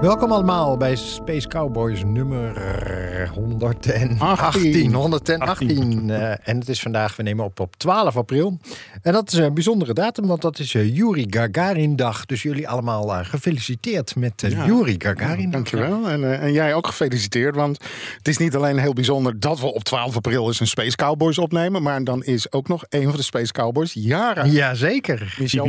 Welkom allemaal bij Space Cowboys nummer 118. 118. eh, en het is vandaag, we nemen op op 12 april. En dat is een bijzondere datum, want dat is uh, Yuri Gagarin dag. Dus jullie allemaal eh, gefeliciteerd met uh, Yuri Gagarin dag. Dankjewel. En, en jij ook gefeliciteerd, want het is niet alleen heel bijzonder dat we op 12 april eens een Space Cowboys opnemen, maar dan is ook nog een van de Space Cowboys jaren. Jazeker. Michel.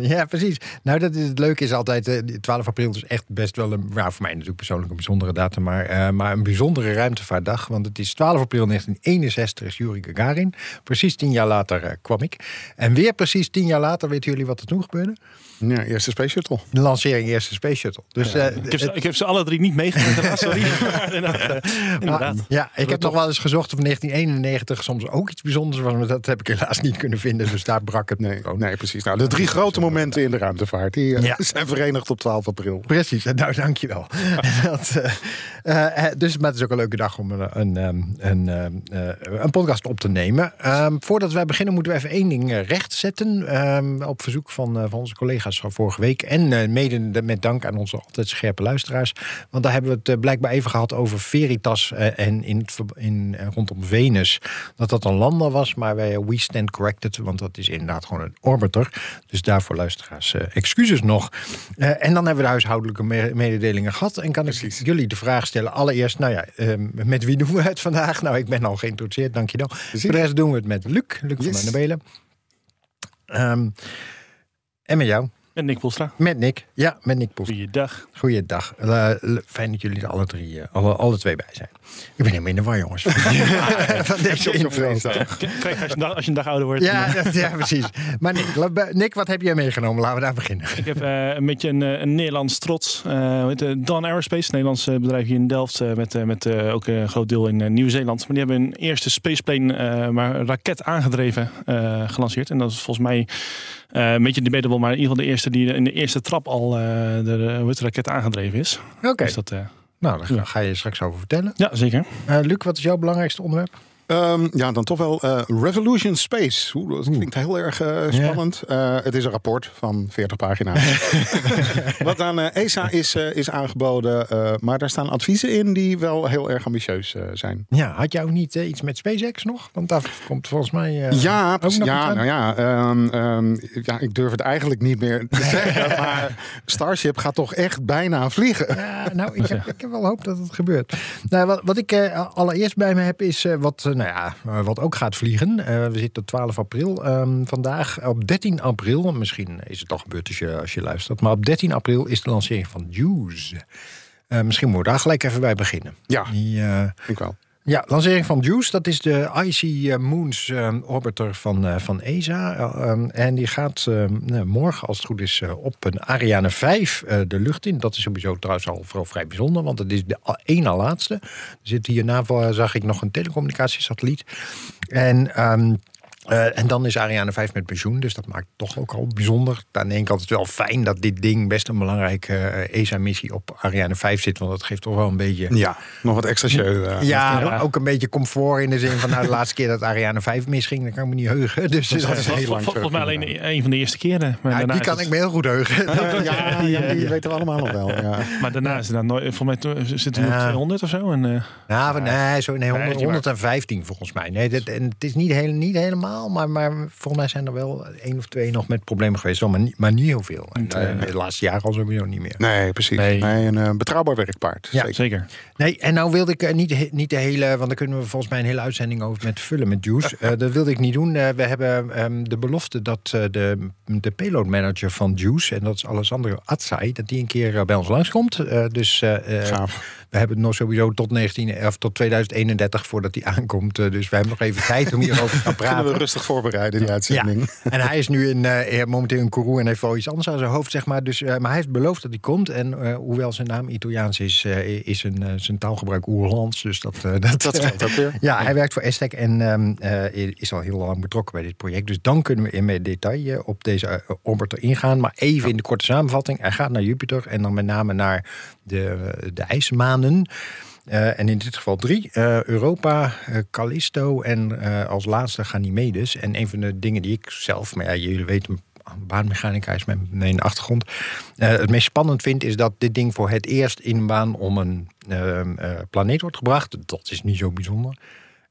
Ja, precies. Nou, dat is, het leuke is altijd, 12 april is echt best wel een, nou, voor mij natuurlijk persoonlijk een bijzondere datum, maar, uh, maar een bijzondere ruimtevaartdag. Want het is 12 april 1961 is Yuri Gagarin. Precies tien jaar later uh, kwam ik. En weer precies tien jaar later, weten jullie wat er toen gebeurde? Ja, eerste Space Shuttle. De lancering eerste Space Shuttle. Dus, ja, uh, ik, heb ze, ik, heb ze, alle drie niet meegemaakt, sorry. inderdaad. Ah, ja, ik heb nog wel eens gezocht of 1991 soms ook iets bijzonders was, maar dat heb ik helaas niet kunnen vinden. Dus daar brak het nee, nee precies. Nou, de drie grote momenten in de ruimtevaart die uh, ja. zijn verenigd op 12 april. Precies, nou dankjewel. dat, uh, dus, maar het is ook een leuke dag om een, een, een, een podcast op te nemen. Um, voordat wij beginnen moeten we even één ding rechtzetten. Um, op verzoek van, van onze collega's van vorige week. En uh, mede met dank aan onze altijd scherpe luisteraars. Want daar hebben we het uh, blijkbaar even gehad over Veritas uh, en in, in, rondom Venus. Dat dat een lander was, maar wij we stand corrected. Want dat is inderdaad gewoon een orbiter. Dus daarvoor luisteraars excuses nog. en dan hebben we de huishoudelijke me mededelingen gehad. En kan Precies. ik jullie de vraag stellen. Allereerst, nou ja, met wie doen we het vandaag? Nou, ik ben al geïntroduceerd, dankjewel. Voor de rest doen we het met Luc. Luc yes. van der Belen. Um, en met jou. Met Nick Polstra. Met Nick, ja, met Nick Polstra. Goeiedag. Goeiedag. Uh, fijn dat jullie er alle drie, uh, alle, alle twee bij zijn. Ik ben helemaal in de war, jongens. van deze intro. Kijk, als je, als je een dag ouder wordt. Ja, dat, ja precies. Maar Nick, Nick, wat heb jij meegenomen? Laten we daar beginnen. Ik heb uh, een beetje een, een Nederlands trots. Dawn Aerospace, een Nederlands bedrijf hier in Delft. met met ook een groot deel in Nieuw-Zeeland. Maar die hebben een eerste spaceplane, maar raket aangedreven, gelanceerd. En dat is volgens mij uh, een beetje debatable, maar in ieder geval de eerste die in de eerste trap al uh, de, de raket aangedreven is. Oké. Okay. Dus dat, uh, nou, daar ja. ga je straks over vertellen. Ja, zeker. Luc, wat is jouw belangrijkste onderwerp? Um, ja, dan toch wel uh, Revolution Space. Oeh, dat klinkt heel erg uh, spannend. Uh, het is een rapport van 40 pagina's. Wat aan ESA is, is aangeboden. maar daar staan adviezen in die wel heel erg ambitieus zijn. Ja, had jij ook niet iets met SpaceX nog? Want daar komt volgens mij. ja, ook nog ja, nou ja, um, um, ja, ik durf het eigenlijk niet meer te zeggen. maar Starship gaat toch echt bijna vliegen. Ja, nou, ik heb, ik heb wel hoop dat het gebeurt. Nou, wat, wat ik allereerst bij me heb is wat nou ja, wat ook gaat vliegen. Uh, we zitten op 12 april um, vandaag. Op 13 april, misschien is het al gebeurd als je, als je luistert. Maar op 13 april is de lancering van Juice. Uh, misschien moeten we daar gelijk even bij beginnen. Ja, Die, ik wel. Ja, lancering van Juice, dat is de Icy Moons um, orbiter van, uh, van ESA. Um, en die gaat uh, morgen, als het goed is, op een Ariane 5 de lucht in. Dat is sowieso trouwens al vooral vrij bijzonder, want het is de na laatste. Er zit hierna, zag ik nog een telecommunicatiesatelliet. En... Um, Uh, en dan is Ariane 5 met pensioen, dus dat maakt het toch ook al bijzonder. Aan de ene kant is het wel fijn dat dit ding best een belangrijke uh, ESA-missie op Ariane 5 zit, want dat geeft toch wel een beetje. Ja, nog wat extra show. Uh, ja, ja, ook een beetje comfort in de zin van nou, de laatste keer dat Ariane 5 misging, dan kan ik me niet heugen. Dus dat, dat is heel lang. Volgens mij alleen een van de eerste keren. Maar ja, die kan ik me heel goed heugen. ja, ja, die weten we allemaal nog wel. Ja. Maar daarna is het dan nooit, volgens mij zitten we nog 200 of zo. En, nou, nee, zo, nee, 100, 115 volgens mij. Nee, dat, en het is niet, heel, niet helemaal, maar, maar volgens mij zijn er wel één of twee nog met problemen geweest, maar niet, maar niet heel veel. En, uh, de laatste jaren al sowieso niet meer. Nee, precies. Nee. Nee een uh, betrouwbaar werkpaard. Ja, zeker. zeker. Nee, en nou wilde ik uh, niet, niet de hele, want daar kunnen we volgens mij een hele uitzending over met vullen met Juice. dat wilde ik niet doen. we hebben um, de belofte dat de, de payload manager van Juice, en dat is Alessandro Atzai, dat die een keer bij ons langskomt. dus Gaaf. We hebben het nog sowieso tot, 19, of tot 2031 voordat die aankomt. dus we hebben nog even tijd om hierover te gaan praten. Kunnen we rustig voorbereiden, die uitzending. En hij is nu in, eh, momenteel in Kourou en heeft wel iets anders aan zijn hoofd, zeg maar. Dus, eh, maar hij heeft beloofd dat hij komt. En eh, hoewel zijn naam Italiaans is, eh, is een, eh, zijn taalgebruik Oerlands. Dus dat, eh, dat, Dat geldt ook weer. Ja, hij werkt voor Estec en ehm, eh, is al heel lang betrokken bij dit project. Dus dan kunnen we in meer detail eh, op deze orbiter ingaan. Maar even in de korte samenvatting. Hij gaat naar Jupiter en dan met name naar de, de Uh, en in dit geval drie. Uh, Europa, uh, Callisto en als laatste Ganymedes. En een van de dingen die ik zelf, maar ja, jullie weten, baanmechanica is mijn, mijn achtergrond. het meest spannend vind is dat dit ding voor het eerst in een baan om een planeet wordt gebracht. Dat is niet zo bijzonder.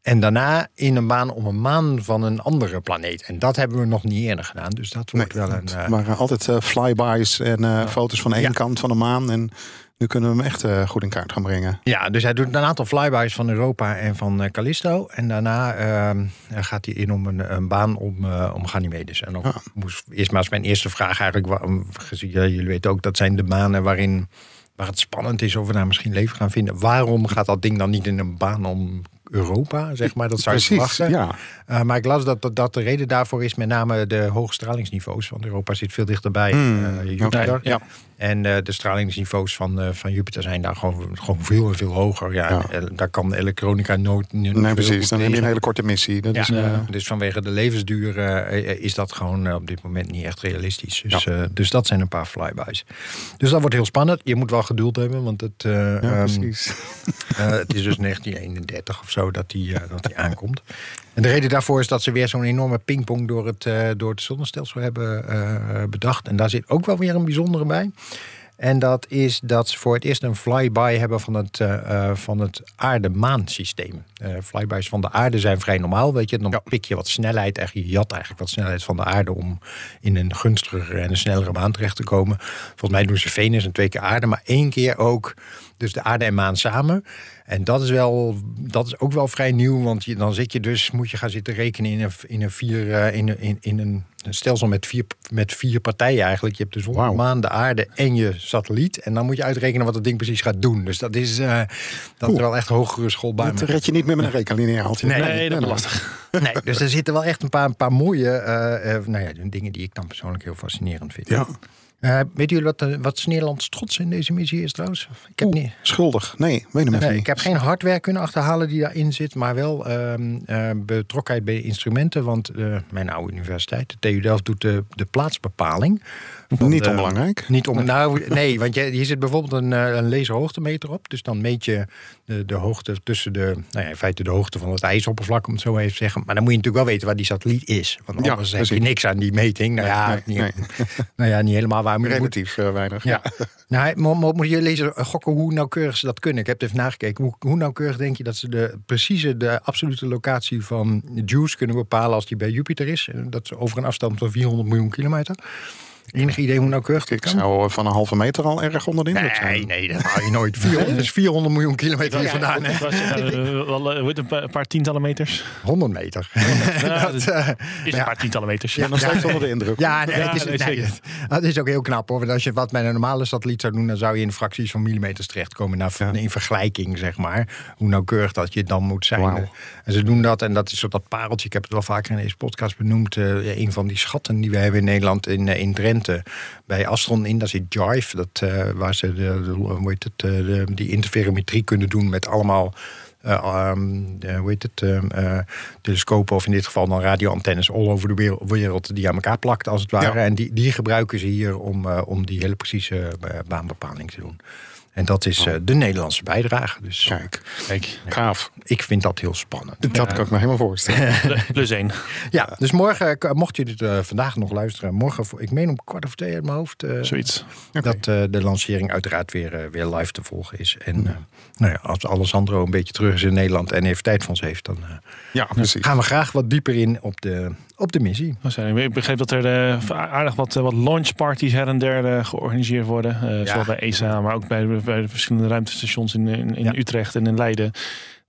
En daarna in een baan om een maan van een andere planeet. En dat hebben we nog niet eerder gedaan. Dus dat wordt Nee, wel een. het eh, waren altijd eh, flybys en eh, foto's van één Ja. kant van de maan. En nu kunnen we hem echt eh, goed in kaart gaan brengen. Ja, dus hij doet een aantal flybys van Europa en van eh, Callisto. En daarna ehm, gaat hij in om een, een baan om, eh om Ganymedes. En dan Ah. moest eerst maar eens mijn eerste vraag eigenlijk... gezien, ja, jullie weten ook, dat zijn de banen waarin... waar het spannend is of we daar misschien leven gaan vinden. Waarom gaat dat ding dan niet in een baan om Europa, zeg maar? Dat zou je verwachten. ja. Uh, maar ik las dat, dat, dat de reden daarvoor is met name de hoge stralingsniveaus. Want Europa zit veel dichterbij. Hmm, uh, Jupiter. ja. En uh, de stralingsniveaus van, uh, van Jupiter zijn daar gewoon, gewoon veel en veel hoger. Ja, Ja. En, daar kan elektronica nooit. Nee, veel precies. Dan heb je een hele korte missie. Dat Ja, is, eh, dus vanwege de levensduur eh, is dat gewoon eh, op dit moment niet echt realistisch. Dus, eh, dus dat zijn een paar flybys. Dus dat wordt heel spannend. Je moet wel geduld hebben, want het, eh, ja, ehm, precies. eh, het is dus 1931 of zo dat die, eh, dat die aankomt. En de reden daarvoor is dat ze weer zo'n enorme pingpong door het, eh, door het zonnestelsel hebben eh, bedacht. En daar zit ook wel weer een bijzondere bij. En dat is dat ze voor het eerst een flyby hebben van het, eh, van het aarde-maan-systeem. Eh, flyby's van de aarde zijn vrij normaal, weet je. Dan pik je wat snelheid, eigenlijk, je jat eigenlijk wat snelheid van de aarde... om in een gunstigere en een snellere maan terecht te komen. Volgens mij doen ze Venus en twee keer aarde, maar één keer ook... dus de aarde en maan samen. En dat is, wel, dat is ook wel vrij nieuw, want je, dan zit je dus, moet je gaan zitten rekenen in een, in een, vier, eh, in in, in een stelsel met vier, met vier partijen eigenlijk. Je hebt de zon, de Wauw. maan, de aarde en je satelliet. En dan moet je uitrekenen wat het ding precies gaat doen. Dus dat is, eh, dat is wel echt hogere schoolbaan. Dat red je niet meer met een rekenlineaaltje. Nee, Nee, dat is lastig. Nee, dus er zitten wel echt een paar, een paar mooie eh, nou ja, dingen die ik dan persoonlijk heel fascinerend vind. Ja. Weten jullie wat, wat Nederlands trots in deze missie is trouwens? Ik heb Oeh, niet. Schuldig. Nee, weet hem Nee, niet. ik heb geen hardware kunnen achterhalen die daarin zit, maar wel ehm, eh, betrokkenheid bij instrumenten. Want mijn oude universiteit, de TU Delft, doet de, de plaatsbepaling. Niet de- onbelangrijk. Niet om, nou, nee, want je, hier zit bijvoorbeeld een, eh, een laserhoogtemeter op. Dus dan meet je de, de hoogte tussen de, nou ja, in feite de hoogte van het ijsoppervlak, om het zo even te zeggen. Maar dan moet je natuurlijk wel weten waar die satelliet is. Want Ja, anders heb je niks aan die meting. Nou ja, Nee, niet, nee. nou ja niet helemaal waar. Maar je moet- Relatief eh, weinig. ja. Nou, mo- mo- moet je lezen, gokken hoe nauwkeurig ze dat kunnen. Ik heb het even nagekeken. Hoe, hoe nauwkeurig denk je dat ze de precieze, de absolute locatie van Juice kunnen bepalen als die bij Jupiter is? En Dat is over een afstand van 400 miljoen kilometer. Enig idee hoe nauwkeurig dat Ik kan? zou eh, van een halve meter al erg onder de indruk Nee, zijn. nee, dat haal je nooit. 400, is 400 miljoen kilometer hier vandaan, hè? Het was eh, wel, eh, hoe heet het, een paar, een paar tientallen meters. 100 meter. Ja, Dat, Is Ja. een paar tientallen meters. Ja, nog steeds onder de indruk. Ja, nee, het, is, nee, nee, ook heel knap hoor. Want als je wat met een normale satelliet zou doen, dan zou je in fracties van millimeters terechtkomen. Nou, Ja. In vergelijking, zeg maar. Hoe nauwkeurig dat je dan moet zijn. En ze doen dat, en dat is zo dat pareltje. Ik heb het wel vaker in deze podcast benoemd. eh, een van die schatten die we hebben in Nederland in, in Drenthe. Bij Astron in, daar zit Jive. Dat, eh, waar ze de, de, hoe heet het, eh, de, die interferometrie kunnen doen met allemaal. de- hoe heet het? ehm, eh, telescopen, of in dit geval dan radioantennes all over de wereld, die aan elkaar plakt, als het ware. Ja. En die, die gebruiken ze hier om, om die hele precieze baanbepaling te doen. En dat is eh, de Nederlandse bijdrage. Dus Kijk, Kijk, gaaf. ik vind dat heel spannend. Dat kan ik me helemaal voorstellen. plus één. Ja, dus morgen, eh, mocht je dit eh, vandaag nog luisteren, morgen, voor- ik meen om kwart over twee uit mijn hoofd, eh, Zoiets. dat eh, de lancering uiteraard weer, weer live te volgen is. En eh, nou ja, als Alessandro een beetje terug is in Nederland en even tijd van ons heeft, dan eh, Ja, precies. gaan we graag wat dieper in op de, op de missie. Ik begreep dat er eh, aardig wat, wat launchparties her en der georganiseerd worden. Eh, Zowel bij ESA, maar ook bij, bij de verschillende ruimtestations in, in, in Ja. Utrecht en in Leiden.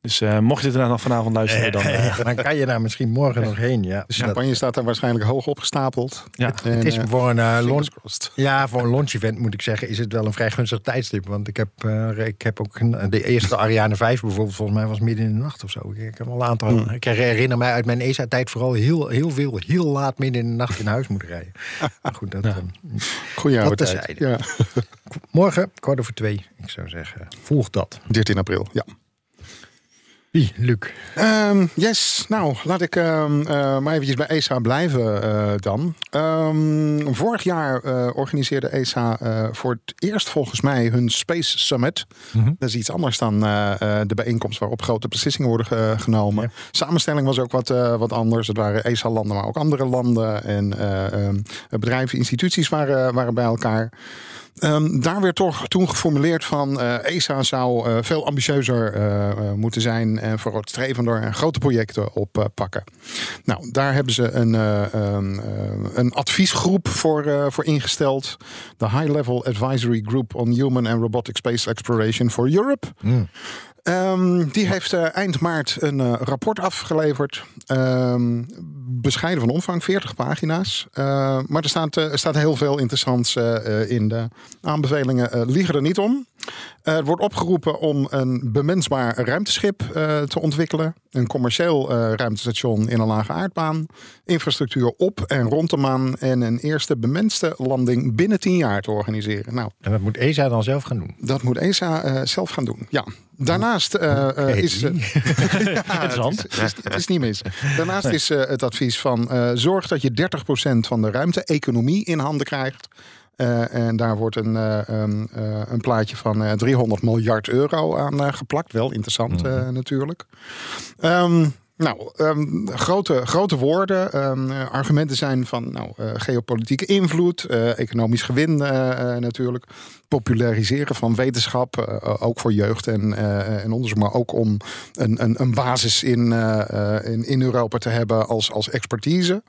Dus eh, mocht je dit inderdaad nog vanavond luisteren, dan... eh, dan kan je daar misschien morgen nog heen. Ja, De champagne staat daar waarschijnlijk hoog opgestapeld. ja. En, Het is eh, voor een, fingers launch, ja, voor een launch-event moet ik zeggen, is het wel een vrij gunstig tijdstip. Want ik heb, ik heb ook een- de eerste Ariane 5 bijvoorbeeld, volgens mij was midden in de nacht of zo. Ik, ik heb al een aantal. Hmm. Ik herinner mij uit mijn ESA-tijd vooral heel, heel veel, heel laat midden in de nacht in huis moeten rijden. Maar goed, dat, eh, Goeie oude tijd. Ja. morgen, kwart over twee, ik zou zeggen, volg dat. 13 april, ja. Wie, Luc? Ehm, yes, nou laat ik ehm, eh, maar eventjes bij ESA blijven eh, dan. Ehm, vorig jaar eh, organiseerde ESA voor het eerst volgens mij hun Space Summit. Dat is iets anders dan de bijeenkomst waarop grote beslissingen worden ge- genomen. Ja. Samenstelling was ook wat, wat anders. Het waren ESA-landen, maar ook andere landen. En bedrijven, instituties waren, waren bij elkaar. Ehm, daar werd toch toen geformuleerd van eh, ESA zou eh, veel ambitieuzer eh, moeten zijn en vooruitstrevender en grote projecten oppakken. nou, daar hebben ze een, eh, een, adviesgroep voor, voor ingesteld. De High Level Advisory Group on Human and Robotic Space Exploration for Europe. Ehm, die heeft eh, eind maart een eh, rapport afgeleverd. Ehm, bescheiden van omvang, 40 pagina's. Eh, maar er staat, eh, er staat heel veel interessants in. De aanbevelingen liegen er niet om. Er wordt opgeroepen om een bemensbaar ruimteschip te ontwikkelen. Een commercieel ruimtestation in een lage aardbaan. Infrastructuur op en rond de maan. En een eerste bemenste landing binnen 10 jaar te organiseren. Nou, En dat moet ESA dan zelf gaan doen. dat moet ESA zelf gaan doen. Ja. Daarnaast eh, is. eh, ja. Het is, niet mis. Daarnaast is het advies van zorg dat je 30% van de ruimte-economie in handen krijgt. En daar wordt een, een plaatje van eh, 300 miljard euro aan geplakt. Wel interessant eh, natuurlijk. Ehm, nou, ehm, grote, grote woorden. Ehm, eh, argumenten zijn van nou, geopolitieke invloed, economisch gewin natuurlijk. Populariseren van wetenschap, eh, ook voor jeugd en, eh, en onderzoek. Maar ook om een, een, een basis in, eh, eh, in, in Europa te hebben als, als expertise.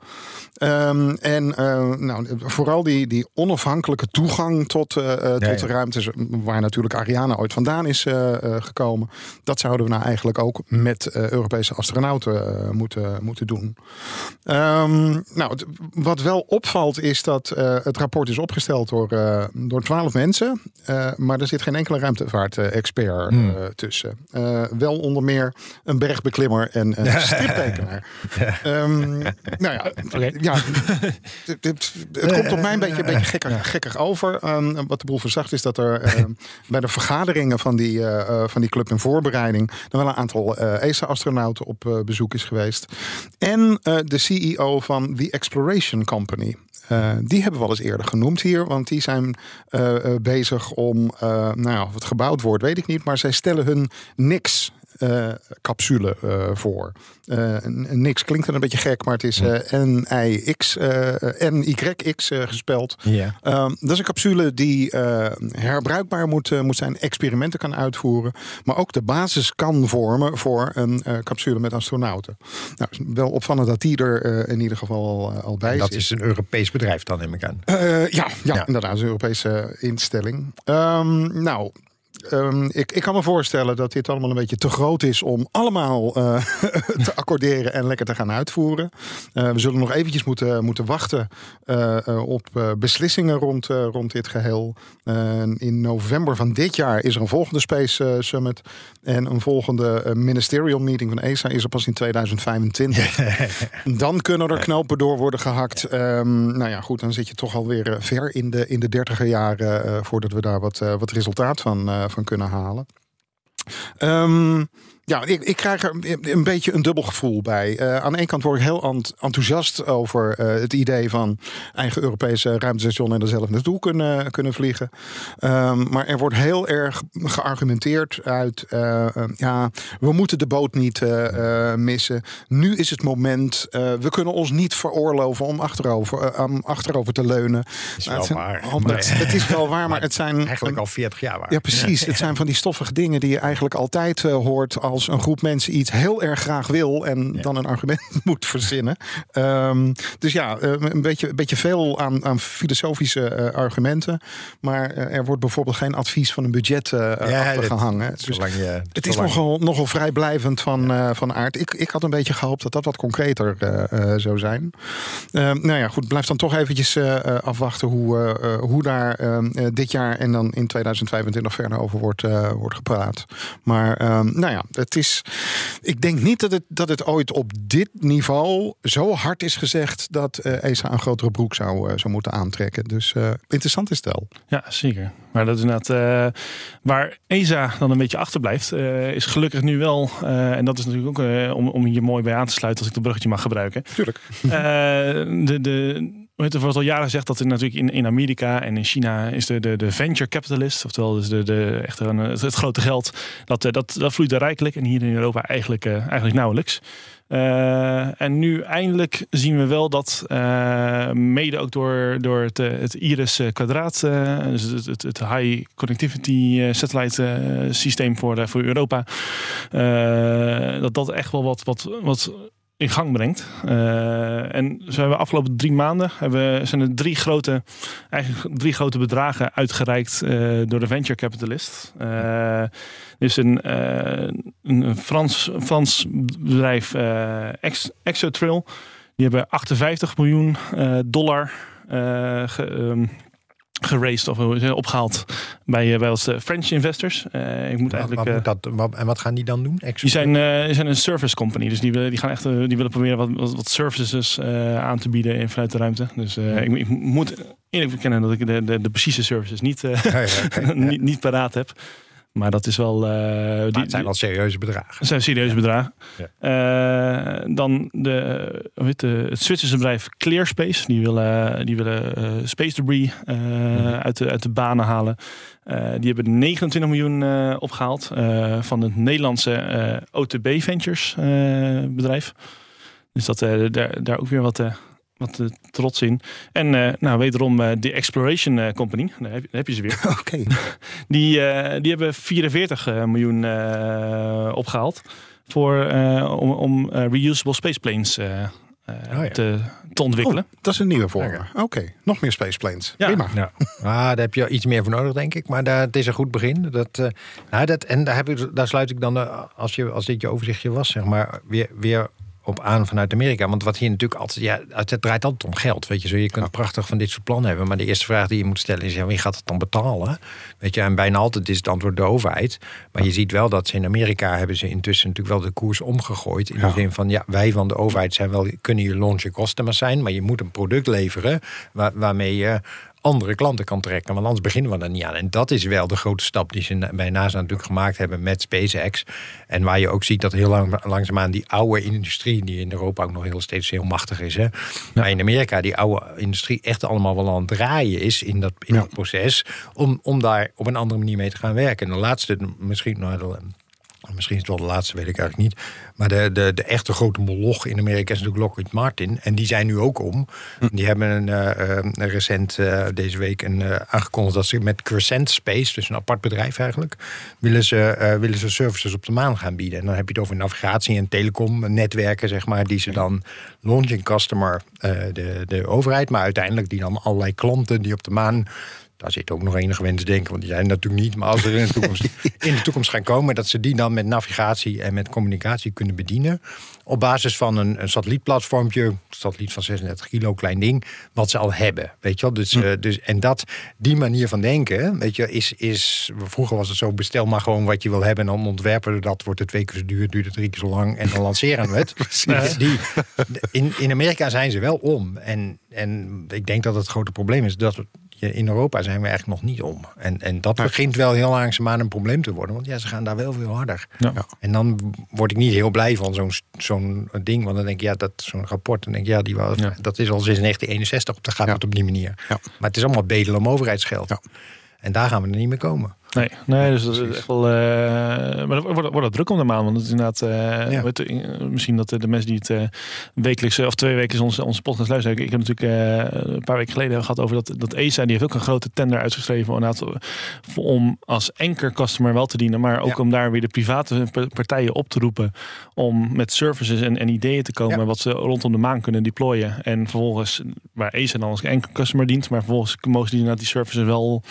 Ehm, en eh, nou, vooral die, die onafhankelijke toegang tot, eh, eh, tot de ruimtes, waar natuurlijk Ariane ooit vandaan is eh, eh, gekomen. Dat zouden we nou eigenlijk ook met eh, Europese astronauten eh, moeten, moeten doen. Ehm, nou, wat wel opvalt is dat eh, het rapport is opgesteld door, eh, door twaalf mensen. Eh, maar er zit geen enkele ruimtevaart-expert eh, tussen. Eh, wel onder meer een bergbeklimmer en een striptekenaar. Ehm, nou ja, ja het komt op mij een beetje, een beetje gekkig, gekkig over. Ehm, wat de boel verzacht is dat er bij de vergaderingen van die, van die club in voorbereiding... er wel een aantal ESA-astronauten op bezoek is geweest. En de CEO van The Exploration Company. Eh, die hebben we wel eens eerder genoemd hier, want die zijn eh, eh, bezig om, nou ja, of het gebouwd wordt, weet ik niet, maar zij stellen hun niks. Eh, capsule eh, voor. Eh, niks klinkt dan een beetje gek, maar het is N-I-X, N-Y-X gespeld. Ja. Ehm, dat is een capsule die herbruikbaar moet, moet zijn, experimenten kan uitvoeren, maar ook de basis kan vormen voor een capsule met astronauten. Nou, is wel opvallend dat die er in ieder geval al, bij Dat zit. is een Europees bedrijf dan, neem ik aan. Ja, ja, Ja. inderdaad, een Europese instelling. Ehm, nou. Ehm, ik, ik kan me voorstellen dat dit allemaal een beetje te groot is om allemaal eh, te accorderen en lekker te gaan uitvoeren. Eh, we zullen nog eventjes moeten, moeten wachten eh, op beslissingen rond, rond dit geheel. Eh, in november van dit jaar is er een volgende Space Summit. En een volgende ministerial meeting van ESA is er pas in 2025. Dan kunnen er knopen door worden gehakt. Ehm, nou ja, goed, dan zit je toch alweer ver in de, in de dertiger jaren voordat we daar wat, wat resultaat van, van kunnen halen. Ehm, ja, ik, ik krijg er een beetje een dubbel gevoel bij. Eh, aan de ene kant word ik heel ent- enthousiast over eh, het idee van eigen Europese ruimtestation en er zelf naartoe kunnen, kunnen vliegen. Ehm, maar er wordt heel erg geargumenteerd uit, eh, ja, we moeten de boot niet missen. Nu is het moment, we kunnen ons niet veroorloven om achterover, om achterover te leunen. is Nou, wel het zijn waar. al- Maar- het, het is wel waar, maar het zijn Eigenlijk al 40 jaar waar. ja, precies. Het zijn van die stoffige dingen die je eigenlijk altijd hoort als als een groep mensen iets heel erg graag wil en dan een argument moet verzinnen. Ehm, dus ja, eh, een beetje, een beetje veel aan, aan filosofische eh, argumenten. Maar eh, er wordt bijvoorbeeld geen advies van een budget uh, Ja, dat- gehangen. Dus Zolang je, het is nogal, nogal vrijblijvend van, eh, van aard. Ik, ik had een beetje gehoopt dat dat wat concreter eh, eh, zou zijn. Ehm, nou ja, goed. Blijf dan toch eventjes eh, eh, afwachten hoe, eh, eh, hoe daar ehm, eh, dit jaar en dan in 2025 verder over wordt, eh, wordt gepraat. Maar ehm, nou ja, het is. Ik denk niet dat het, dat het ooit op dit niveau zo hard is gezegd dat eh, ESA een grotere broek zou, eh, zou moeten aantrekken. Dus eh, interessant is het wel. Ja, zeker. Maar dat is inderdaad waar ESA dan een beetje achterblijft, is gelukkig nu wel, en dat is natuurlijk ook om, om hier mooi bij aan te sluiten als ik dat bruggetje mag gebruiken. Tuurlijk. De, de, er wordt al jaren gezegd dat er natuurlijk in, in Amerika en in China is de, de, de venture capitalist, oftewel dus de, de, echt een, het, het grote geld, dat, eh, dat, dat vloeit er rijkelijk en hier in Europa eigenlijk, eh, eigenlijk nauwelijks. Eh, en nu eindelijk zien we wel dat, eh, mede ook door, door het, eh, het Iris eh, kwadraat, eh, dus het, het, het high connectivity eh, satellite eh, systeem voor, eh, voor Europa, eh, dat dat echt wel wat, wat, wat in gang brengt. Eh, en zo hebben we afgelopen drie maanden hebben, zijn er drie grote, eigenlijk drie grote bedragen uitgereikt eh, door de venture capitalist. Eh, dus een, een Frans, Frans bedrijf, Ex, Exotrail, die hebben 58 miljoen dollar ge, ehm, geraced of je, opgehaald bij, eh, bij ons eh, French investors. Eh, ik moet Wat, eigenlijk. wat eh, moet dat, wat- en wat gaan die dan doen? Die zijn, eh, die zijn een service company. Dus die, willen, die, gaan echt, eh, die willen proberen wat, wat, services eh, aan te bieden in, vanuit de ruimte. Dus eh, ik, ik moet eerlijk bekennen dat ik de, de, de precieze services niet, eh, Ja. Ja. niet, niet paraat heb. Maar dat is wel. eh, die, het zijn wel serieuze bedragen. dat zijn serieuze bedragen. Eh, dan de, hoe heet de, het Zwitserse bedrijf Clearspace. Die willen, die willen eh, space debris eh, uit, de, uit de banen halen. Die hebben 29 miljoen eh, opgehaald eh, van het Nederlandse OTB Ventures bedrijf. Dus dat, daar, daar ook weer wat, wat eh, trots in. En eh, nou, wederom eh, de Exploration eh, Company. Daar heb, je- daar heb je ze weer. Oké. Die, eh, die hebben 44 eh, miljoen eh, opgehaald. Voor, eh, om, om eh, reusable spaceplanes eh, eh, ja. te, te ontwikkelen. Oh, dat is een nieuwe vorm. Oké, nog meer spaceplanes. Ja. Prima. Ja. Ah, daar heb je iets meer voor nodig, denk ik. Maar daar, het is een goed begin. Dat, eh, nou, dat, en daar, heb ik, daar sluit ik dan, als, je, als dit je overzichtje was, zeg maar, weer, weer op aan vanuit Amerika. Want wat hier natuurlijk altijd, ja, het draait altijd om geld. Weet je, zo, je kunt prachtig van dit soort plannen hebben. Maar de eerste vraag die je moet stellen is: ja, wie gaat het dan betalen? Weet je, en bijna altijd is het antwoord de overheid. Maar je ziet wel dat ze in Amerika hebben ze intussen natuurlijk wel de koers omgegooid. In Ja. de zin van ja, wij van de overheid zijn wel, kunnen je launch kosten maar zijn. Maar je moet een product leveren waar, waarmee je andere klanten kan trekken. Want anders beginnen we er niet aan. En dat is wel de grote stap die ze bij NASA natuurlijk gemaakt hebben met SpaceX. En waar je ook ziet dat heel lang, langzaamaan die oude industrie, die in Europa ook nog heel steeds heel machtig is. Hè? Maar in Amerika die oude industrie echt allemaal wel aan het draaien is in dat, in Ja. dat proces. Om, om daar op een andere manier mee te gaan werken. En de laatste, misschien nou, de- Misschien is het wel de laatste, weet ik eigenlijk niet. Maar de, de, de echte grote moloch in Amerika is natuurlijk Lockheed Martin. En die zijn nu ook om. Die hebben een, eh, eh, recent eh, deze week een, aangekondigd dat ze met Crescent Space, dus een apart bedrijf eigenlijk, willen ze, willen ze services op de maan gaan bieden. En dan heb je het over navigatie en telecom netwerken, zeg maar, die ze dan launching customer, de, de overheid, maar uiteindelijk die dan allerlei klanten die op de maan daar zit ook nog enige wensdenken, want die zijn natuurlijk niet. Maar als er in de, toekomst, in de toekomst gaan komen, dat ze die dan met navigatie en met communicatie kunnen bedienen. Op basis van een, een satellietplatformpje, een satelliet van 36 kilo, klein ding, wat ze al hebben. Weet je wel? Dus, eh, dus, en dat, die manier van denken, weet je, is, is. Vroeger was het zo: bestel maar gewoon wat je wil hebben. En dan ontwerpen we dat. Wordt het twee keer zo duur, duurt het drie keer zo lang. En dan lanceren we het. Eh, die, in, in Amerika zijn ze wel om. En, en ik denk dat het grote probleem is dat we in Europa zijn we eigenlijk nog niet om. En, en dat begint wel heel langzaamaan een probleem te worden. Want ja, ze gaan daar wel veel harder. Ja. En dan word ik niet heel blij van zo'n zo'n ding. Want dan denk ik, ja, dat zo'n rapport. Dan denk ik, ja, die was, Ja. dat is al sinds 1961. Dan gaat Ja. het op die manier. Ja. Maar het is allemaal bedelen om overheidsgeld. Ja. En daar gaan we er niet meer komen. Nee, nee dus dat is echt wel. Uh, maar wordt, wordt het druk om de maan. Want het is inderdaad. Uh, ja. weet, misschien dat de mensen die het wekelijks of twee weken onze, onze podcast luisteren. Ik heb natuurlijk een paar weken geleden gehad over dat, dat ESA. Die heeft ook een grote tender uitgeschreven. Inderdaad, om als enker customer wel te dienen. Maar ook om daar weer de private partijen op te roepen. Om met services en, en ideeën te komen. Wat ze rondom de maan kunnen deployen. En vervolgens, waar ESA dan als enker customer dient. Maar vervolgens mogen die, die services wel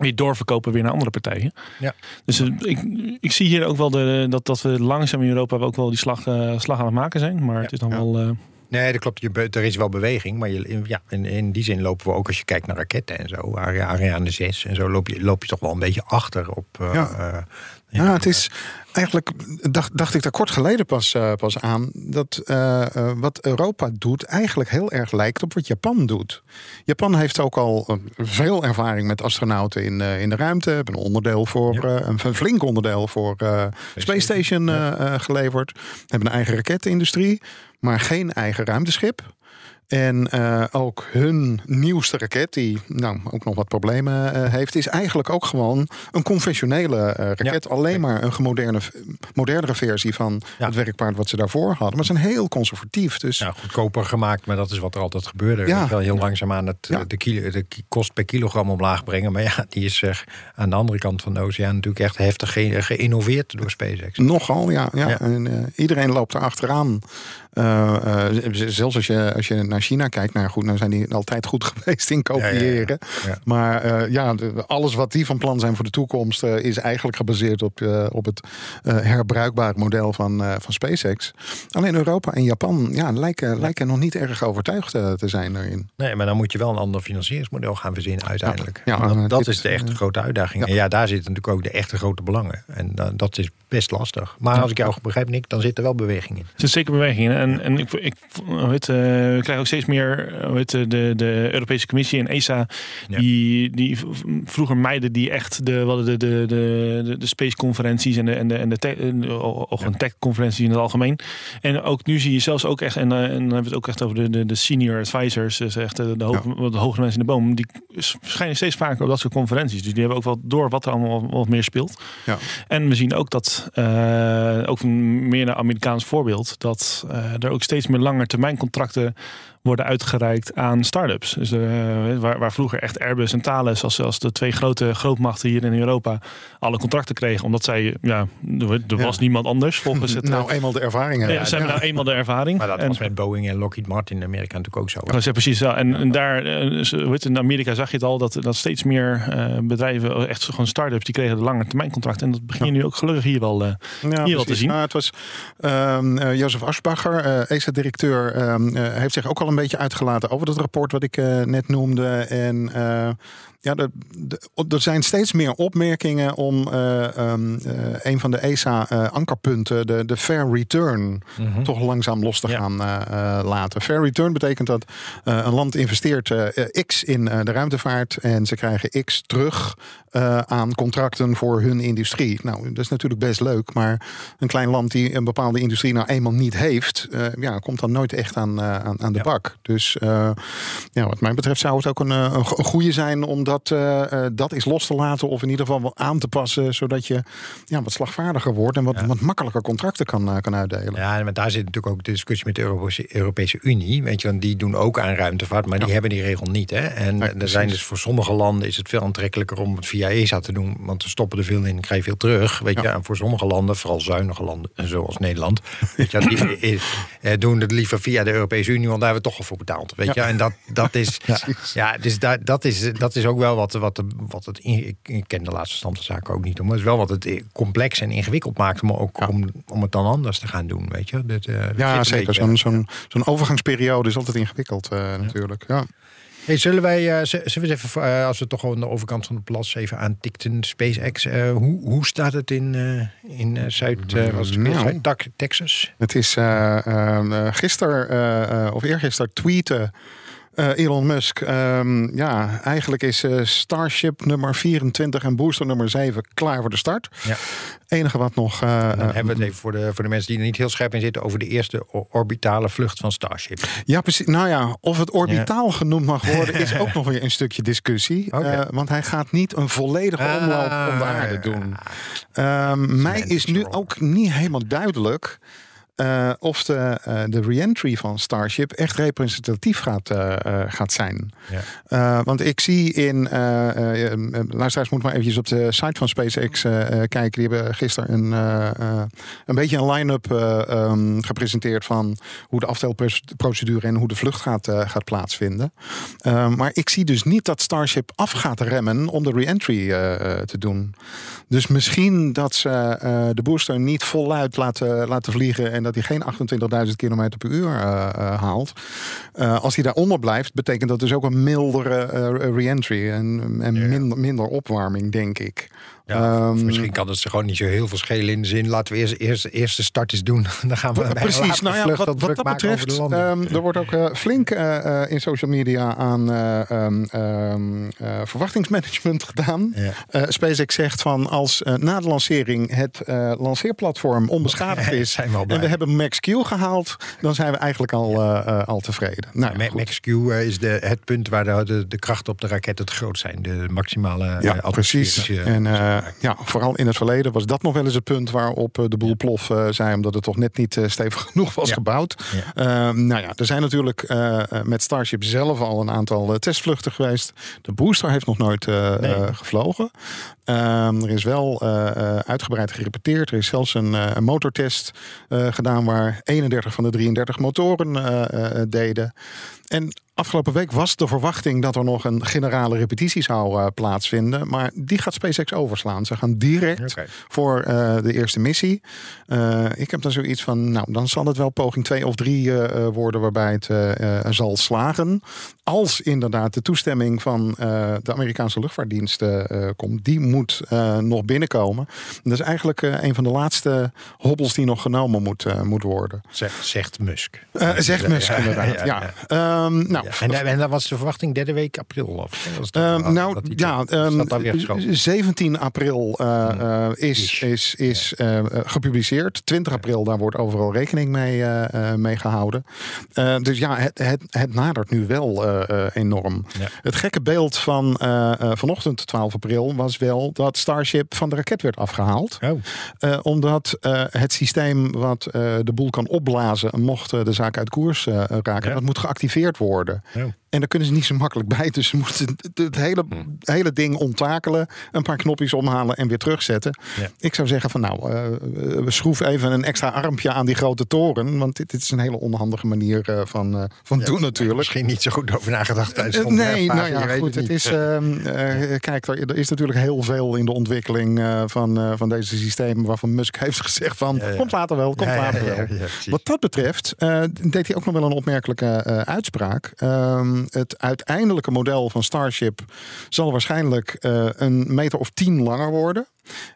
weer doorverkopen weer naar andere partijen. Ja. Dus uh, ik, ik zie hier ook wel de, dat, dat we langzaam in Europa ook wel die slag, uh, slag aan het maken zijn. Maar ja. het is dan ja. wel... Uh... Nee, dat klopt. Je, er is wel beweging. Maar je, ja, in, in die zin lopen we ook als je kijkt naar raketten en zo. Ariane 6 en zo loop je, loop je toch wel een beetje achter op... ja. Ja, het is eigenlijk, dacht, dacht ik daar kort geleden pas, uh, pas aan, dat uh, uh, wat Europa doet eigenlijk heel erg lijkt op wat Japan doet. Japan heeft ook al veel ervaring met astronauten in, in de ruimte, hebben een onderdeel voor, ja. een flink onderdeel voor Space Station ja. geleverd, hebben een eigen rakettenindustrie, maar geen eigen ruimteschip. En uh, ook hun nieuwste raket, die nou ook nog wat problemen uh, heeft, is eigenlijk ook gewoon een conventionele uh, raket. Ja. Alleen maar een gemoderne, modernere versie van ja. het werkpaard wat ze daarvoor hadden. Maar ze zijn heel conservatief. Dus... Ja, goedkoper gemaakt, maar dat is wat er altijd gebeurde. Ja. Wel heel langzaam aan het, de, kilo, de kost per kilogram omlaag brengen. Maar ja, die is aan de andere kant van de oceaan natuurlijk echt heftig ge geïnnoveerd door SpaceX. Nogal, ja. ja. En, iedereen loopt er achteraan. zelfs als je, als je naar China kijkt, nou goed, nou zijn die altijd goed geweest in kopiëren. Ja, ja, ja. Maar uh, ja, alles wat die van plan zijn voor de toekomst uh, is eigenlijk gebaseerd op, uh, op het herbruikbare model van, van SpaceX. Alleen Europa en Japan ja, lijken, lijken nog niet erg overtuigd te zijn daarin. Nee, maar dan moet je wel een ander financieringsmodel gaan verzinnen uiteindelijk. Ja, dat, dat is de echte grote uitdaging. En ja, daar zitten natuurlijk ook de echte grote belangen. En dat is best lastig. Maar als ik jou begrijp, Nick, dan zit er wel beweging in. Er zit zeker beweging in. En, en ik, ik weet, we krijgen ook steeds meer weet, de, de Europese Commissie en ESA, ja. die, die vroeger meiden die echt de, wat de, de, de, de space conferenties en de, en de, en de tech, of een tech in het algemeen. En ook nu zie je zelfs ook echt, en, en dan hebben we het ook echt over de, de, de senior advisors, dus echt de, de, hoog, ja. de hoge mensen in de boom, die schijnen steeds vaker op dat soort conferenties. Dus die hebben ook wel door wat er allemaal wat meer speelt. Ja. En we zien ook dat, uh, ook meer een Amerikaans voorbeeld, dat uh, er ook steeds meer lange termijn contracten worden uitgereikt aan start-ups. Dus, uh, waar, waar, vroeger echt Airbus en Thales als, als de twee grote grootmachten hier in Europa alle contracten kregen. Omdat zij, ja, er, er was ja. niemand anders volgens het... nou, eenmaal de ervaring. Ja, ze hebben nou eenmaal de ervaring. Maar dat en, was met Boeing en Lockheed Martin in Amerika natuurlijk ook zo. Dat is precies zo. En, en daar, weet, in Amerika zag je het al, dat, dat steeds meer uh, bedrijven, echt gewoon start-ups, die kregen de lange termijn contracten. En dat begin je nu ook gelukkig hier wel, uh, hier wel te zien. Nou, het was uh, Jozef Aschbacher, ESA-directeur, heeft zich ook al een beetje uitgelaten over dat rapport wat ik uh, net noemde. En uh, ja, de, er zijn steeds meer opmerkingen om uh, um, een van de ESA-ankerpunten, de, de fair return, mm -hmm. toch langzaam los te ja. gaan laten. Fair return betekent dat een land investeert X in de ruimtevaart en ze krijgen X terug aan contracten voor hun industrie. Nou, dat is natuurlijk best leuk, maar een klein land die een bepaalde industrie nou eenmaal niet heeft, ja, komt dan nooit echt aan, aan, aan de ja. bak. Dus ja, wat mij betreft zou het ook een, een, een goede zijn om dat, uh, uh, dat eens los te laten. Of in ieder geval wel aan te passen. Zodat je ja, wat slagvaardiger wordt. En wat, ja. wat makkelijker contracten kan, kan uitdelen. Ja, maar daar zit natuurlijk ook de discussie met de Europese, Europese Unie. Weet je, want die doen ook aan ruimtevaart. Maar die hebben die regel niet. Hè? En er zijn dus voor sommige landen is het veel aantrekkelijker om het via ESA te doen. Want we stoppen er veel in en krijg je veel terug. Weet je, en voor sommige landen, vooral zuinige landen, zoals Nederland. Weet je, die, doen het liever via de Europese Unie. Want daar hebben we toch al voor betaald. Weet je, en dat, dat is. ja, ja dus daar, dat, is, dat is ook wel wat, wat, wat het. Ik, ik ken de laatste stand van zaken ook niet, maar het is wel wat het complex en ingewikkeld maakt, maar ook ja. om, om het dan anders te gaan doen. Weet je, dat, uh, ja, zeker. Zo'n zo'n zo'n overgangsperiode is altijd ingewikkeld, uh, natuurlijk. Ja. Hey, zullen wij, uh, zullen we eens even, uh, als we toch aan de overkant van de plas even aantikten, SpaceX. Uh, hoe, hoe staat het in, in Zuid, was het nou, Zuid Texas? Het is gisteren of eergisteren tweeten Eh, Elon Musk, ehm, ja, eigenlijk is eh, Starship nummer 24 en booster nummer 7 klaar voor de start. Ja. Enige wat nog. eh, Dan hebben we het even voor de, voor de mensen die er niet heel scherp in zitten over de eerste orbitale vlucht van Starship. Ja, precies. Nou ja, of het orbitaal genoemd mag worden, is ook nog weer een stukje discussie. Eh, want hij gaat niet een volledige omloop om de Ah, aarde doen. Ehm, mij is nu ook niet helemaal duidelijk. Eh, of de, eh, de re-entry van Starship echt representatief gaat, eh, gaat zijn. Ja. Want ik zie in. luisteraars moeten maar eventjes op de site van SpaceX kijken. Die hebben gisteren een, een beetje een line-up eh, ehm, gepresenteerd van hoe de aftelprocedure en hoe de vlucht gaat, gaat plaatsvinden. Eh, maar ik zie dus niet dat Starship af gaat remmen om de re-entry te doen. Dus misschien dat ze de booster niet voluit laten, laten vliegen en dat hij geen 28.000 km per uur eh, eh, haalt. Eh, als hij daaronder blijft, betekent dat dus ook een mildere re-entry en, en minder, minder opwarming, denk ik. Ja, Ehm, misschien kan het ze gewoon niet zo heel veel schelen in de zin. Laten we eerst, eerst, eerst de start eens doen. Dan gaan we Precies, nou ja, wat, dat betreft, ehm, er wordt ook eh, flink eh, eh, in social media aan eh, ehm, ehm, eh, verwachtingsmanagement gedaan. Ja. SpaceX zegt van als na de lancering het lanceerplatform onbeschadigd is Zijn we al blij. en we hebben Max Q gehaald, dan zijn we eigenlijk al, al tevreden. Nou, ja, Ma- goed. Max Q eh, is de, het punt waar de, de, de krachten op de raket het groot zijn. De maximale Ja, precies. En ja, vooral in het verleden was dat nog wel eens het punt waarop eh, de boel plof eh, zei, omdat het toch net niet eh, stevig genoeg was Ja. gebouwd. Ehm, nou ja, er zijn natuurlijk eh, eh, met Starship zelf al een aantal eh, testvluchten geweest. De booster heeft nog nooit eh, Nee. eh, gevlogen. Ehm, er is wel eh, eh, uitgebreid gerepeteerd. Er is zelfs een, eh, een motortest eh, gedaan waar 31 van de 33 motoren eh, eh, deden. En afgelopen week was de verwachting dat er nog een generale repetitie zou eh, plaatsvinden. Maar die gaat SpaceX overslaan. Ze gaan direct voor eh, de eerste missie. Eh, ik heb dan zoiets van, nou, dan zal het wel poging 2 of 3 worden waarbij het zal slagen. Als inderdaad de toestemming van de Amerikaanse luchtvaartdienst komt, die moet nog binnenkomen. Dat is eigenlijk een van de laatste hobbels die nog genomen moet, moet worden. Zegt, zegt Musk. Zegt Musk Ja, inderdaad. ja, Ja, ja. Nou, Ja, en, en dan was de verwachting derde week april? Of, was Ehm, nou dat ja, of ehm, dat dan weer geschoven? 17 april eh, eh, is, is, is eh, gepubliceerd. 20 april, daar wordt overal rekening mee, mee gehouden. Eh, dus ja, het, het, het nadert nu wel enorm. Ja. Het gekke beeld van vanochtend, 12 april, was wel dat Starship van de raket werd afgehaald. Oh, omdat het systeem wat de boel kan opblazen, mocht de zaak uit koers raken, Ja. dat moet geactiveerd worden. oh. En daar kunnen ze niet zo makkelijk bij. Dus ze moeten het, het hele, hele ding onttakelen. Een paar knopjes omhalen en weer terugzetten. Ja. Ik zou zeggen van nou, eh, we schroeven even een extra armpje aan die grote toren. Want dit, dit is een hele onhandige manier eh, van, eh, van doen natuurlijk. Misschien niet zo goed over nagedacht tijdens de Nee, nou ja, goed. Het is, ehm, eh, kijk, er, er is natuurlijk heel veel in de ontwikkeling van, van deze systemen. Waarvan Musk heeft gezegd van, Ja, komt later wel, komt later wel. Wat dat betreft deed hij ook nog wel een opmerkelijke uitspraak. Het uiteindelijke model van Starship zal waarschijnlijk eh, een meter of tien langer worden.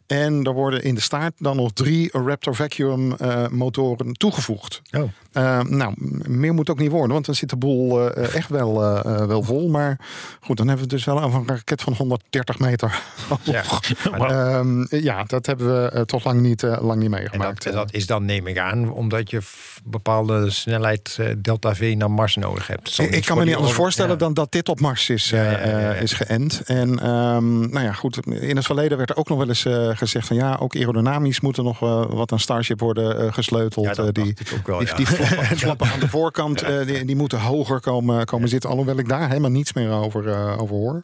En er worden in de staart dan nog drie Raptor Vacuum eh, motoren toegevoegd. Oh. Eh, nou, meer moet ook niet worden, want dan zit de boel eh, echt wel, eh, eh, wel vol. Maar goed, dan hebben we dus wel een raket van 130 meter. Ja. Ehm, ja, dat hebben we eh, toch lang niet, eh, lang niet En meegemaakt. dat, dat is dan, neem ik aan, omdat je bepaalde snelheid eh, delta V naar Mars nodig hebt. Ik, kan me niet anders voorstellen ja. dan dat dit op Mars is, Ja, eh, eh, is geënt. En ehm, nou ja, goed. In het verleden werd er ook nog wel eens eh, gezegd van ja, ook aerodynamisch moet er nog eh, wat aan Starship worden eh, gesleuteld. Ja, dat Eh, die, ook wel, die flappen, flappen aan de voorkant, eh, die, die moeten hoger komen, komen zitten. Alhoewel ik daar helemaal niets meer over, eh, over hoor.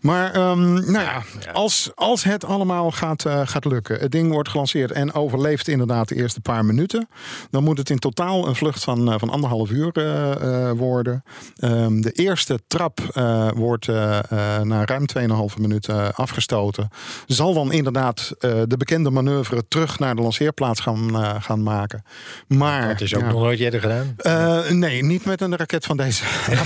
Maar ehm, nou ja. Als, als het allemaal gaat, eh, gaat lukken, het ding wordt gelanceerd en overleeft inderdaad de eerste paar minuten, dan moet het in totaal een vlucht van, van anderhalf uur worden. Ehm, de eerste trap wordt na ruim 2,5 minuten afgestoten. Zal dan inderdaad de bekende manoeuvre terug naar de lanceerplaats gaan, gaan maken. Maar Dat is ook ja. nog nooit eerder gedaan. Eh, nee, niet met een raket van deze.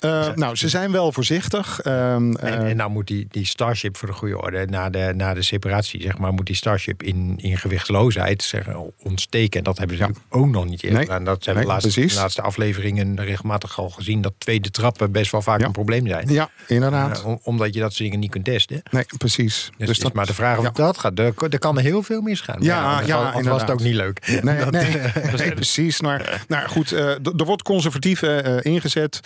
Eh, nou, ze zijn wel voorzichtig. Ehm, En, eh, en nou moet die, die Starship voor de goede orde, na de, na de separatie, zeg maar, moet die Starship in, in gewichtloosheid zeggen, ontsteken. En dat hebben ze ook nog niet eerder Nee. gedaan. Dat Nee, de laatste, de laatste afleveringen regelmatig al gezien dat tweede trappen best wel vaak Ja. een probleem zijn. Ja, inderdaad. Om- omdat je dat soort dingen niet kunt testen. nee, precies. Dus, het is maar de vraag of ja. dat gaat. Er, er kan heel veel misgaan. Ja, anders ja, was- het ook niet leuk. Nee, Dat, nee, nee, precies. Maar nou goed, eh, er wordt conservatief eh, eh, ingezet.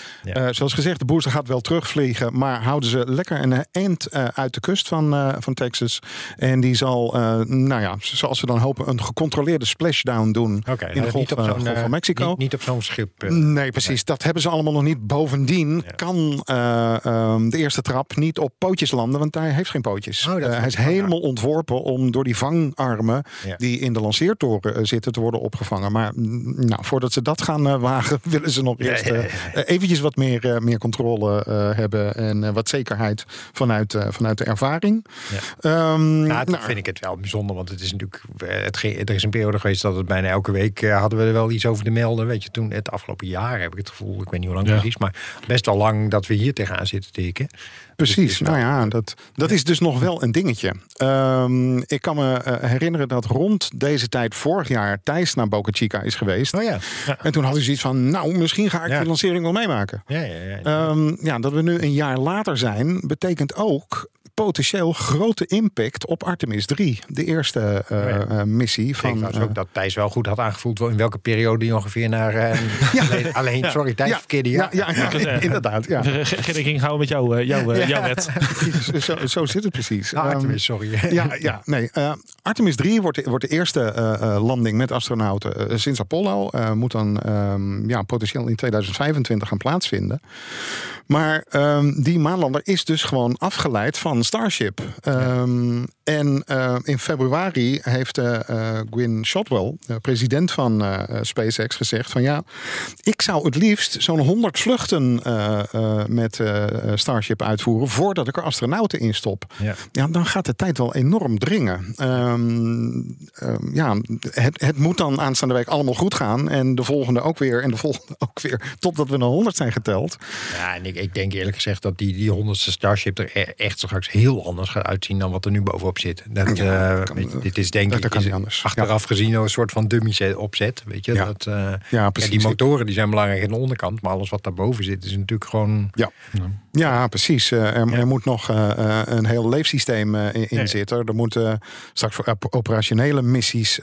Zoals gezegd, de booster gaat wel terugvliegen. Maar houden ze lekker een eind uit de kust van, van Texas. En die zal, nou ja, zoals ze dan hopen, een gecontroleerde splashdown doen. In de nou, golf, niet op zo'n, golf van Mexico. Niet, niet op zo'n schip. Nee, precies. Dat hebben ze allemaal nog niet. Bovendien kan eh, ehm, de eerste trap niet op pootjes landen, want hij heeft geen pootjes. Oh, hij is helemaal ontworpen om door die vangarmen Ja. die in de lanceertoren zitten te worden opgevangen. Maar mm, nou, voordat ze dat gaan eh, wagen, willen ze nog eerst eh, eh, eventjes wat meer, meer controle hebben en wat zekerheid vanuit, vanuit de ervaring. Ja. Ehm, Nou, nou, vind ik het wel bijzonder, want het is natuurlijk. Het, er is een periode geweest dat het bijna elke week hadden we er wel iets over te melden. Weet je, toen het afgelopen jaar heb ik het gevoel, ik weet niet hoe lang Ja. precies, maar best wel lang dat we hier tegenaan zitten tikken. Precies, Dus nou ja, dat, dat is dus nog wel een dingetje. Ehm, ik kan me herinneren dat rond deze tijd vorig jaar Thijs naar Boca Chica is geweest. Oh ja. En toen had hij zoiets van, nou, misschien ga ik Ja. die lancering wel meemaken. Ja, ja, ja. Ehm, ja, dat we nu een jaar later zijn, betekent ook potentieel grote impact op Artemis 3. De eerste eh, Oh ja. eh, missie ik denk van... trouwens eh, ook dat Thijs wel goed had aangevoeld in welke periode hij ongeveer naar. eh, alleen, alleen, sorry, Thijs, ja, verkeerde ja, ja, ja, inderdaad. Ja. Rekening houden met jou, jouw, jouw wet. zo, zo zit het precies. Ah, Ehm, Artemis, sorry. Ja, ja nee. Artemis 3 wordt de, wordt de eerste landing met astronauten sinds Apollo. Moet dan ehm, ja, potentieel in 2025 gaan plaatsvinden. Maar ehm, die maanlander is dus gewoon afgeleid van Starship. Ehm, En eh, in februari heeft eh eh, Gwyn Shotwell, president van SpaceX, gezegd van ja, ik zou het liefst zo'n 100 vluchten met Starship uitvoeren voordat ik er astronauten in stop. Ja. Ja, dan gaat de tijd wel enorm dringen. Ehm, ehm, ja, het, het moet dan aanstaande week allemaal goed gaan. En de volgende ook weer. En de volgende ook weer. Totdat we naar 100 zijn geteld. Ja, en ik, ik denk eerlijk gezegd dat die, die honderdste Starship er e- echt straks heel anders gaat uitzien dan wat er nu bovenop zit. Dat, Ja, eh, kan- weet je, dit is denk ik is achteraf gezien een soort van dummy opzet. Weet je, Ja. dat, eh, Ja, ja, precies. die motoren die zijn belangrijk aan de onderkant, maar alles wat daarboven zit is natuurlijk gewoon. Ja, ja precies. Eh, er, Ja. er moet nog eh, eh, een heel leefsysteem in, in Ja. zitten. Er moeten straks voor op- operationele missies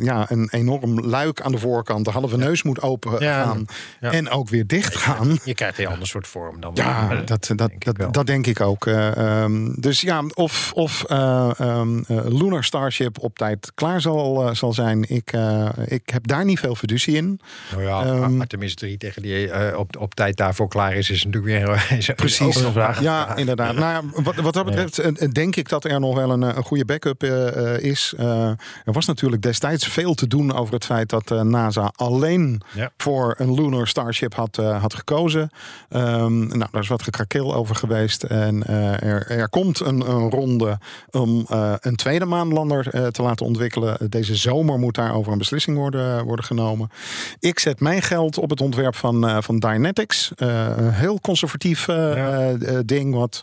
ja, een enorm luik aan de voorkant. De halve neus moet open gaan. En ook weer dicht gaan. Je krijgt een ander soort vorm dan. Ja, dat, dat, denk ik dat, dat denk ik ook. Eh, ehm, dus ja, of, of eh, ehm, eh, Lunar Starship op tijd klaar zal, zal zijn. Ik, ik heb daar niet veel fiducie in. Nou ja, Ehm, Artemis 3 tegen die op, op tijd daarvoor klaar is, is natuurlijk weer is Precies. Ja, inderdaad. Nou, ja, wat, wat dat betreft eh, denk ik dat er nog wel een, eh, een goede backup eh, is. Er was natuurlijk destijds veel te doen over het feit dat eh, NASA alleen Ja. voor een Lunar Starship had, had gekozen. Ehm, nou, daar is wat gekrakeel over geweest. En er, er komt een, een ronde om een tweede maanlander te laten ontwikkelen. Deze zomer moet daarover een beslissing worden, worden genomen. Ik zet mijn geld op het ontwerp van, van Dynetics. Een heel conservatief ding. Wat,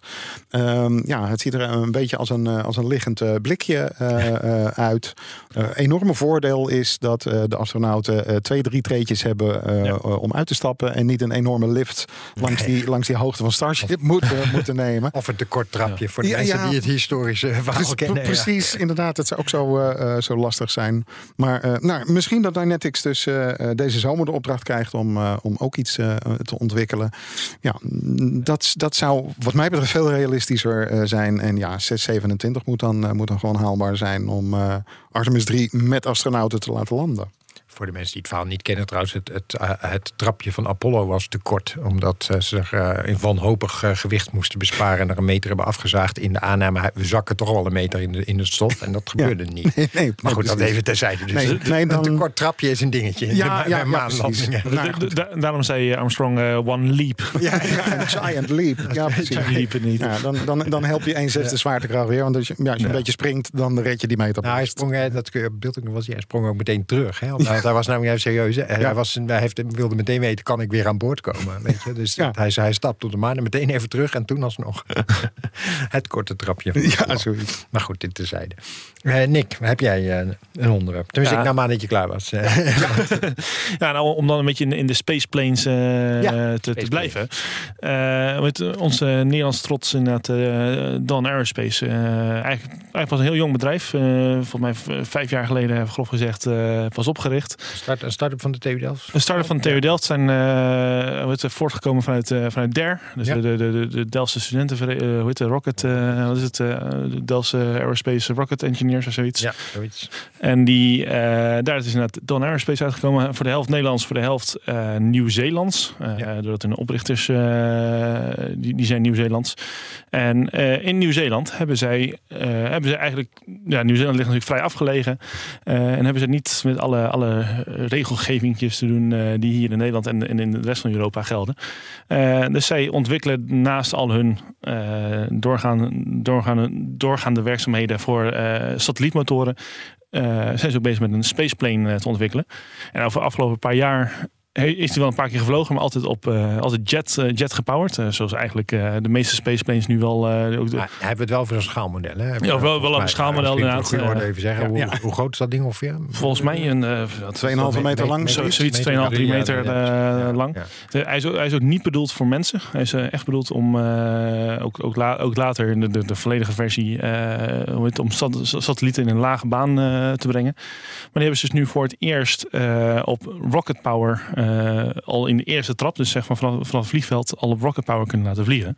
ehm, ja, het ziet er een beetje als een, eh, als een liggend eh, blikje eh, eh, uit. Eh, enorme voordeel is dat eh, de astronauten eh, twee, drie treetjes hebben eh, Ja. eh, om uit te stappen. En niet een enorme lift langs, die, langs die hoogte van Starship moeten, moeten nemen. Of een tekorttrapje voor de Ja, mensen ja. die het historische verhaal Precies, kennen. ja. precies, inderdaad. Het zou ook zo, eh, eh, zo lastig zijn. Maar eh, nou, misschien dat Dynetics dus eh, eh, deze zomer de opdracht krijgt om, eh, om ook iets eh, te ontwikkelen. Ja, mm, dat, dat zou wat mij betreft veel realistischer eh, zijn. En ja, 627 moet dan, eh, moet dan gewoon haalbaar zijn om eh, Artemis 3 met astronauten te laten landen. Voor de mensen die het verhaal niet kennen, trouwens, het, het, eh, het trapje van Apollo was te kort. Omdat eh, ze er eh, in wanhopig eh, gewicht moesten besparen en er een meter hebben afgezaagd. In de aanname, we zakken toch wel een meter in de, in de stof. En dat gebeurde niet. Nee, nee, Maar goed, dat even terzijde. Dus Nee, een- nee, een dan- te kort trapje is een dingetje. Ja, bij- ja, maanlandingen. Nou, Da- da- da- daarom zei eh, Armstrong eh, one leap. Ja, ja, een giant leap. Ja, precies. Niet. Ja, dan, dan, dan help je 1 zesde zwaartekracht weer. Want als je, ja, als je een beetje springt, dan red je die meter. Nou, hij sprong, eh, dat kun je op beeld ook nog wel zien, hij sprong ook meteen terug. Hè, Want hij was namelijk even serieus. hè. Hij, was, hij heeft, wilde meteen weten, kan ik weer aan boord komen? Weet je? Dus Ja. hij, hij stapte op de maan en meteen even terug. En toen alsnog het korte trapje. Ja, zoiets. Maar goed, dit terzijde. Eh Nick, heb jij eh, een onderwerp? Tenminste, Ja. ik nam aan dat je klaar was. Ja, nou, om dan een beetje in, in de space planes eh, Ja, te, te blijven. Eh, met onze Nederlands trots inderdaad, eh Dan Aerospace. eh, eigenlijk, eigenlijk was een heel jong bedrijf. Eh, volgens mij vijf jaar geleden, heb ik grof gezegd, eh, was opgericht. Start, een start-up van de TU Delft. De start van TU Delft zijn eh, hoe het, voortgekomen vanuit, eh, vanuit DER. Dus Ja. de, de, de, de Delftse studenten, hoe heet het, Rocket, eh, wat is het, eh, de Delftse Aerospace Rocket Engineers of zoiets. Ja, zoiets. En die, eh, daar is inderdaad Don Aerospace uitgekomen. Voor de helft Nederlands, voor de helft eh Nieuw-Zeelands. Eh, Ja. Doordat hun oprichters, eh, die, die zijn Nieuw-Zeelands. En eh, in Nieuw-Zeeland hebben zij, eh, hebben ze eigenlijk... Ja, Nieuw-Zeeland ligt natuurlijk vrij afgelegen. Eh, en hebben ze niet met alle, alle regelgevingjes te doen... eh, die hier in Nederland en, in de rest van Europa gelden. Eh, dus zij ontwikkelen naast al hun eh, doorgaande, doorgaande, werkzaamheden voor eh, satellietmotoren... eh, zijn ze ook bezig met een spaceplane eh, te ontwikkelen. En over de afgelopen paar jaar is hij wel een paar keer gevlogen, maar altijd op eh, altijd jet, eh, jet gepowered. Eh, zoals eigenlijk eh, de meeste spaceplanes nu wel. eh, ook de- Maar hij heeft het wel voor een schaalmodel. Hè? Ja, wel- wel een schaalmodel, inderdaad. Even zeggen. ja, hoe, ja. hoe groot is dat ding ongeveer? volgens mij een eh, wat- 2,5 meter lang. Zo, zoiets. zoiets 2,5, 3 meter eh, lang. Hij, is ook, hij is ook niet bedoeld voor mensen. Hij is echt bedoeld om eh, ook, ook, la- ook later in de, de, de volledige versie eh, het, om sat- satellieten in een lage baan eh, te brengen. Maar die hebben ze dus nu voor het eerst eh, op rocket power eh, al in de eerste trap, dus zeg maar vanaf, vanaf het vliegveld, al op rocket power kunnen laten vliegen.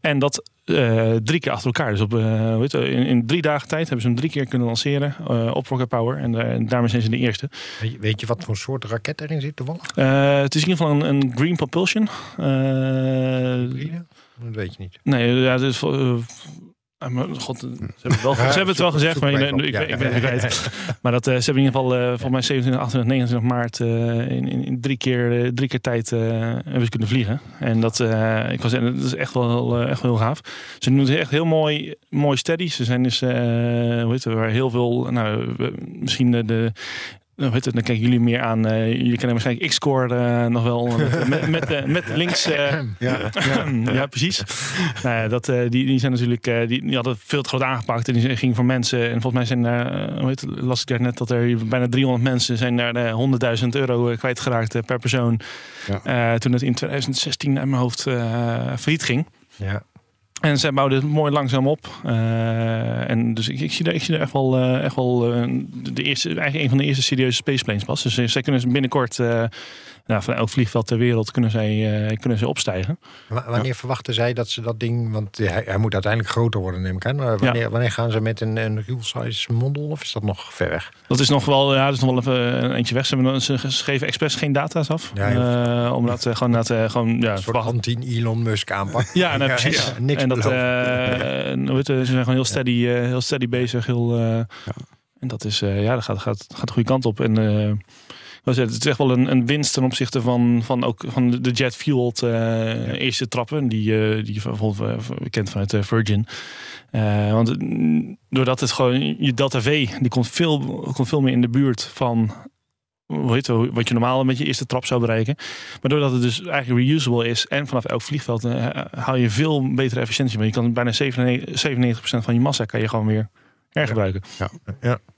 En dat eh, drie keer achter elkaar. Dus op, hoe heet het, in, in drie dagen tijd hebben ze hem drie keer kunnen lanceren eh, op rocket power. En daarmee zijn ze de eerste. Weet je- Weet je wat voor soort raket erin zit toevallig? Het is in ieder geval een, een green propulsion. Dat weet je niet. nee, ja, ah, maar God, ze hebben het wel, ze hebben het wel gezegd, maar ik, op. ik, ik ben kwijt. Maar dat, eh, ze hebben in ieder geval, eh, volgens mij 27, 28, 29 maart eh, in, in, in drie, keer, drie keer tijd hebben ze kunnen vliegen. En dat, ik was, en dat is echt wel, echt wel heel gaaf. Ze doen het echt heel mooi, mooi steady. Ze zijn dus, hoe heet het, waar heel veel, nou, misschien de, het, dan kijken jullie meer aan. eh, jullie kennen waarschijnlijk X-Score eh, nog wel. Met, met, met, eh, met links. eh, Ja, ja. precies. Nou ja, dat, eh, die, die zijn natuurlijk. eh, die, die hadden veel te groot aangepakt. En die ging voor mensen. En volgens mij zijn daar. eh, hoe heet het, las ik daar net dat er bijna 300 mensen zijn daar eh, 100.000 euro eh, kwijtgeraakt eh, per persoon. Ja. Eh, toen het in 2016 uit mijn hoofd eh failliet ging. Ja. En zij bouwden het mooi langzaam op. Eh, en dus ik, ik, zie daar, ik zie echt wel, eh, echt wel eh, de eerste, eigenlijk een van de eerste serieuze spaceplanes pas. Dus zij kunnen binnenkort nou, van elk vliegveld ter wereld kunnen zij, eh, kunnen zij opstijgen. Wa- Wanneer verwachten zij dat ze dat ding... Want hij, hij moet uiteindelijk groter worden, neem ik aan. Maar wanneer, wanneer gaan ze met een, een real size model? Of is dat nog ver weg? Dat is nog wel, ja, dat is nog wel even een eentje weg. Ze, hebben, ze geven expres geen data's af. Ja, heel Eh, omdat eh, gewoon, dat, eh, gewoon ja, Een soort verwacht- anti-Elon Musk aanpak. Ja, nou, precies. Niks en dat, eh, ze zijn gewoon heel steady, eh, heel steady bezig. Heel, eh, En dat is, eh, ja, dat gaat, gaat, gaat de goede kant op. En het is echt wel een, een winst ten opzichte van, van, ook, van de jet-fueled eh, eerste trappen. Die, eh, die je bijvoorbeeld kent vanuit eh, Virgin. Want mm, doordat het gewoon, je Delta V, die komt veel, komt veel meer in de buurt van hoe heet het, wat je normaal met je eerste trap zou bereiken. Maar doordat het dus eigenlijk reusable is en vanaf elk vliegveld haal je veel betere efficiëntie. Want je kan bijna 97% 97% van je massa kan je gewoon weer hergebruiken.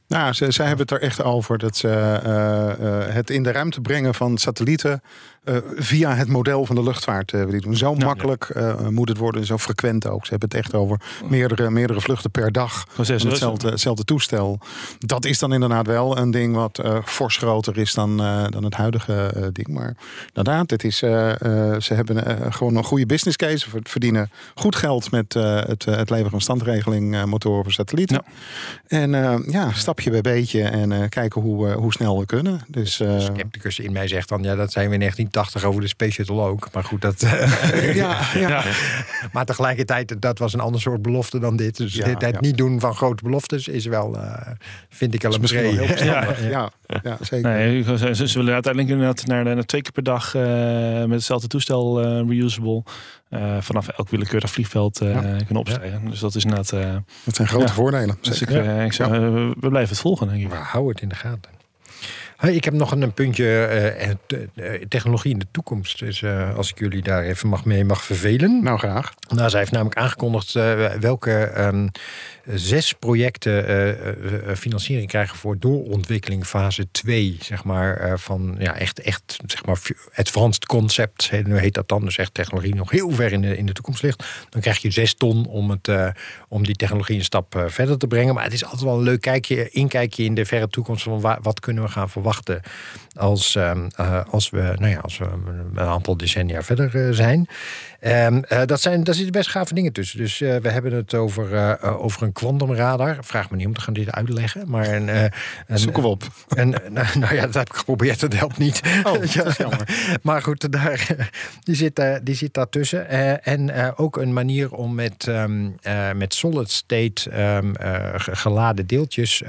Nou, ze, zij hebben het er echt over dat ze eh, eh, het in de ruimte brengen van satellieten eh, via het model van de luchtvaart willen doen. Zo makkelijk moet het worden, zo frequent ook. Ze hebben het echt over meerdere, meerdere vluchten per dag. Van hetzelfde, hetzelfde toestel. Dat is dan inderdaad wel een ding wat fors groter is dan, dan het huidige ding. Maar inderdaad, het is, ze hebben gewoon een goede business case. Ze verdienen goed geld met het, het leveren van standregeling motoren voor satellieten. En eh, ja, stapje bij beetje en eh, kijken hoe, eh, hoe snel we kunnen. Dus eh, De scepticus in mij zegt dan, ja, dat zijn we in 1980 over de Space Shuttle ook. Maar goed, dat... eh, ja, ja. maar tegelijkertijd, dat was een ander soort belofte dan dit. Dus Ja, dit, het ja. niet doen van grote beloftes is wel, eh, vind ik wel een misschien wel heel verstandig. Ja, ja, zeker. Nee, ze, ze willen uiteindelijk inderdaad naar, naar twee keer per dag eh, met hetzelfde toestel eh, reusable. Eh, vanaf elk willekeurig vliegveld eh, kunnen opstijgen. Dus dat is inderdaad. eh, Dat zijn grote Ja. voordelen. dus ik, we blijven het volgen, denk ik. Maar hou het in de gaten. Ik heb nog een, een puntje eh, eh, te- technologie in de toekomst. Dus eh, als ik jullie daar even mag mee mag vervelen. Nou, graag. Nou, zij heeft namelijk aangekondigd welke ehm, zes projecten financiering krijgen voor doorontwikkeling fase 2, zeg maar, van ja, echt, echt, zeg maar, advanced concepts, heet, nu heet dat dan, dus echt technologie nog heel ver in de, in de toekomst ligt. Dan krijg je zes ton om, het, om die technologie een stap verder te brengen. Maar het is altijd wel een leuk kijkje, inkijkje in de verre toekomst van wa- wat kunnen we gaan verwachten wachten als, ehm, eh, als, we, nou ja, als we een aantal decennia verder eh, zijn. Eh, dat zijn, daar zitten best gave dingen tussen. Dus we hebben het over, over een kwantumradar. Vraag me niet om te gaan dit uitleggen. Maar een, een, Zoeken we op. en, nou, nou ja, dat heb ik geprobeerd, dat helpt niet. Oh, dat is jammer. Maar goed, daar, die, zit, die zit daartussen. En ook een manier om met, ehm, eh, met solid state ge- geladen deeltjes,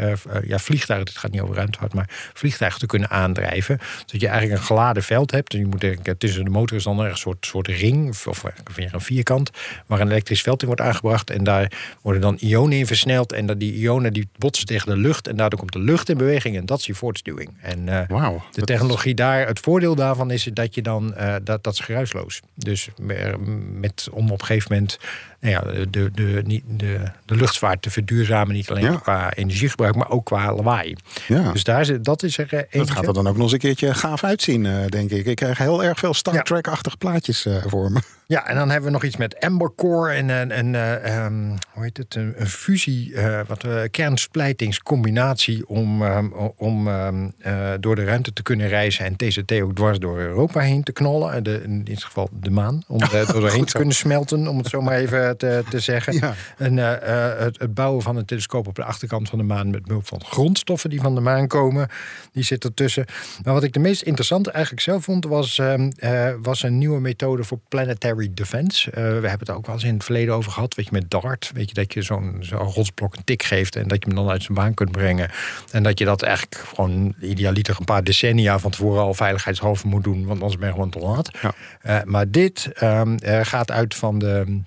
ja, vliegtuigen, het gaat niet over ruimtevaart, maar vliegtuigen te kunnen aandrijven. Zodat je eigenlijk een geladen veld hebt. En je moet denken, tussen de motor is dan een soort, soort ring, of, weer een vierkant, waar een elektrisch veld in wordt aangebracht. En daar worden dan ionen in versneld. En dat die ionen die botsen tegen de lucht. En daardoor komt de lucht in beweging. En dat is je voortstuwing. En eh, Wauw. de Dat- technologie daar, het voordeel daarvan is dat je dan, eh, dat, dat is geruisloos. Dus er- met, om op een gegeven moment nou ja, de, de, de, de luchtvaart te verduurzamen. Niet alleen Ja. qua energiegebruik, maar ook qua lawaai. Ja. Dus daar, zit- dat is er eh, Dat gaat er dan ook nog eens een keertje gaaf uitzien, eh, denk ik. Ik krijg heel erg veel Star. Trek-achtige plaatjes eh, voor me. Ja, en dan hebben we nog iets met Amber Core en een, een eh, ehm, hoe heet het, een, een fusie, eh, wat kernsplijtingscombinatie om, ehm, om ehm, eh, door de ruimte te kunnen reizen en TCT ook dwars door Europa heen te knallen. De, in dit geval de maan, om er door doorheen te kunnen smelten, om het zo maar even te, te zeggen. Ja. En eh, eh, het, het bouwen van een telescoop op de achterkant van de maan met behulp van grondstoffen die van de maan komen, die zit ertussen. Maar wat ik de meest interessante eigenlijk zelf vond, was, ehm, eh, was een nieuwe methode voor planetary defense. Eh, we hebben het ook wel eens in het verleden over gehad. Weet je, met DART. Weet je, dat je zo'n zo'n rotsblok een tik geeft en dat je hem dan uit zijn baan kunt brengen. En dat je dat eigenlijk gewoon idealiter een paar decennia van tevoren al veiligheidshalve moet doen, want anders ben je gewoon te laat. Ja. Eh, maar dit ehm, eh, gaat uit van de.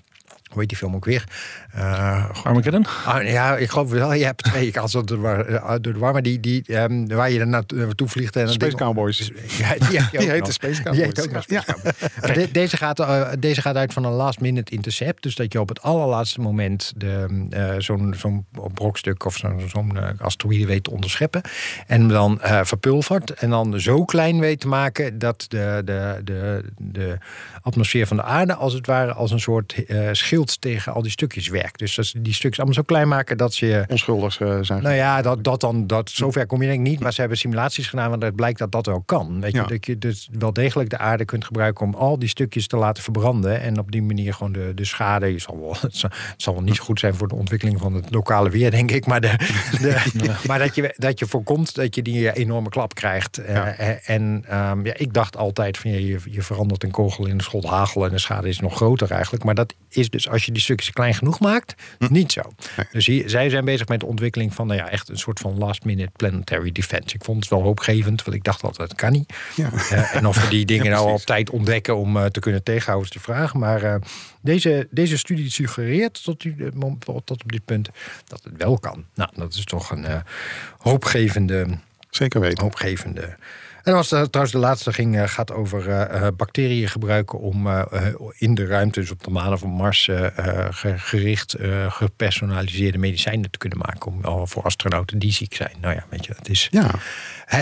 Hoe heet die film ook weer? Eh, Armageddon? Ah, ja, ik geloof wel. Je hebt twee. Zo door de war, eh, maar die, die ehm, waar je er naartoe vliegt. En dat Space ding- Cowboys. Ja, die, heet de Space Die heet Cowboys. ook nog Ja. Space Cowboys. De- deze, gaat, eh, deze gaat uit van een last minute intercept. Dus dat je op het allerlaatste moment de, eh, zo'n zo'n brokstuk of zo'n zo'n asteroïde weet te onderscheppen. En hem dan eh, verpulvert. En dan zo klein weet te maken dat de, de, de, de atmosfeer van de aarde als het ware als een soort eh, schild tegen al die stukjes werkt. Dus dat ze die stukjes allemaal zo klein maken dat ze Onschuldig eh, zijn. nou ja, dat, dat dan, dat, zover kom je denk ik niet. Maar ze hebben simulaties gedaan waaruit het blijkt dat dat wel kan. Weet je, Ja. Dat je dus wel degelijk de aarde kunt gebruiken om al die stukjes te laten verbranden. En op die manier gewoon de, de schade. Je zal wel, het, zal, het zal wel niet zo goed zijn voor de ontwikkeling van het lokale weer, denk ik. Maar, de, de, maar dat, je, dat je voorkomt dat je die enorme klap krijgt. Eh, Ja. eh, en ehm, ja, ik dacht altijd van je, je verandert een kogel in een schot hagel. En de schade is nog groter eigenlijk. Maar dat is dus als je die stukjes klein genoeg maakt, niet zo. Dus hier, zij zijn bezig met de ontwikkeling van nou ja, echt een soort van last minute planetary defense. Ik vond het wel hoopgevend, want ik dacht altijd dat kan niet. Ja. Eh, en of we die dingen Ja, nou op tijd ontdekken om eh, te kunnen tegenhouden is de vraag. Maar eh, deze, deze studie suggereert tot, mom- tot op dit punt dat het wel kan. Nou, dat is toch een hoopgevende Zeker weten. hoopgevende. En als er trouwens de laatste ging, eh, gaat over eh, eh, bacteriën gebruiken om eh, eh, in de ruimte, dus op de maan of op Mars, eh, eh, ge- gericht eh, gepersonaliseerde medicijnen te kunnen maken om, voor astronauten die ziek zijn. Nou ja, weet je, het is. Ja.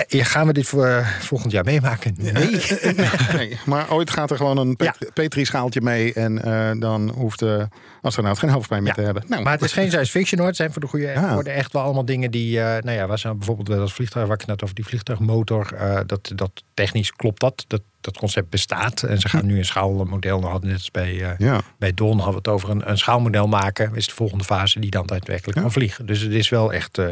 Gaan we dit voor, eh, volgend jaar meemaken? Nee. Nee, maar ooit gaat er gewoon een pet- Ja. Petri-schaaltje mee. En eh, dan hoeft de astronaut geen hoofdpijn meer Ja. te hebben. Nou, Maar het is geen science fiction hoor. Het zijn voor de goede Ja. worden echt wel allemaal dingen die. eh, nou ja, waar ze bijvoorbeeld bij dat vliegtuig waar ik net over die vliegtuigmotor. dat, dat technisch klopt dat. dat. Dat concept bestaat. En ze gaan nu een schaalmodel. We hadden net als bij, eh, ja. bij Don hadden we het over een, een schaalmodel maken. Is de volgende fase die dan daadwerkelijk Ja. kan vliegen. Dus het is wel echt eh,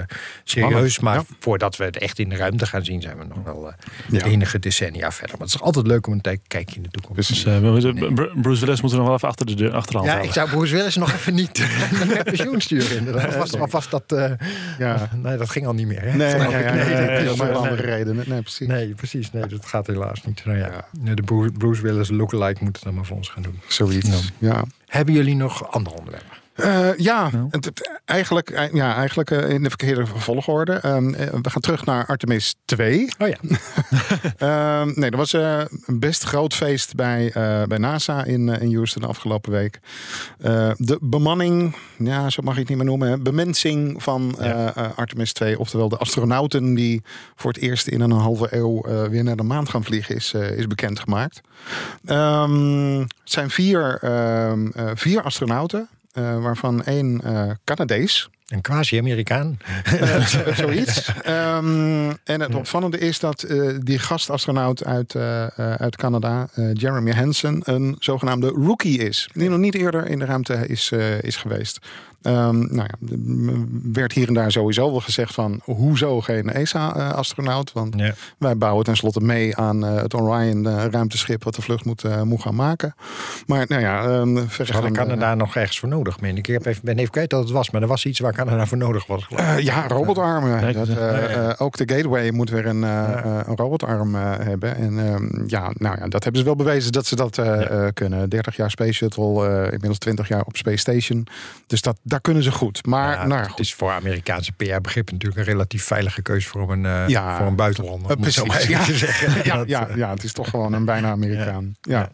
serieus. Spannend, Maar ja. voordat we het echt in de ruimte gaan zien, zijn we nog wel eh, Ja. enige decennia verder. Maar het is altijd leuk om een kijkje in de toekomst. Dus, we moeten- Bru- Bruce Willis moeten we nog wel even achter de deur achterhand Ja, halen. ik zou Bruce Willis nog even niet naar pensioen sturen. Inderdaad. Alvast dat, eh, ja. nee, dat ging al niet meer. Hè? Nee, nee, nee, dat nee, is, andere nee. redenen. Nee, precies. Nee, precies. Nee, dat gaat helaas niet. Nou ja, de Bru- Bruce Willis lookalike moet het dan maar voor ons gaan doen. Zoiets. Ja. Hebben jullie nog andere onderwerpen? Eh, ja, het- eigenlijk, eh, ja, eigenlijk eh, in de verkeerde volgorde. Ehm, eh, we gaan terug naar Artemis 2. Oh ja. Ehm, nee, er was een best groot feest bij, bij NASA in, in Houston de afgelopen week. De bemanning, ja, zo mag je het niet meer noemen, hè, bemensing van Ja. Artemis 2. Oftewel de astronauten die voor het eerst in een halve eeuw weer naar de maan gaan vliegen, is, is bekendgemaakt. Ehm, het zijn vier, vier astronauten. Eh, waarvan één eh Canadees. Een quasi-Amerikaan. Eh, zoiets. Ehm, en het opvallende is dat eh, die gastastronaut uit, eh, uit Canada, Jeremy Hansen, een zogenaamde rookie is. Die nog niet eerder in de ruimte is, is geweest. Ehm, nou ja, er werd hier en daar sowieso wel gezegd van hoezo geen ESA-astronaut? Want Ja. wij bouwen tenslotte mee aan het Orion-ruimteschip wat de vlucht moet, moet gaan maken. Maar nou ja, ehm Ze hadden Canada nog ergens voor nodig, meen ik. Ik heb even, ben even kwijt dat het was, maar er was iets waar Canada voor nodig was. geloof ik. Eh, ja, robotarmen. Dat, eh, eh, ook de Gateway moet weer een, een robotarm hebben. En ehm, ja, nou ja, dat hebben ze wel bewezen dat ze dat eh, eh, kunnen. 30 jaar Space Shuttle, eh, inmiddels 20 jaar op Space Station. Dus dat, daar kunnen ze goed. Maar Ja, nou ja, het goed. is voor Amerikaanse PR-begrip natuurlijk een relatief veilige keuze voor een, eh, Ja. voor een buitenlander. Om het zo precies. Ja. te zeggen. Ja, Dat, ja, ja, het is toch gewoon een bijna Amerikaan. Ja.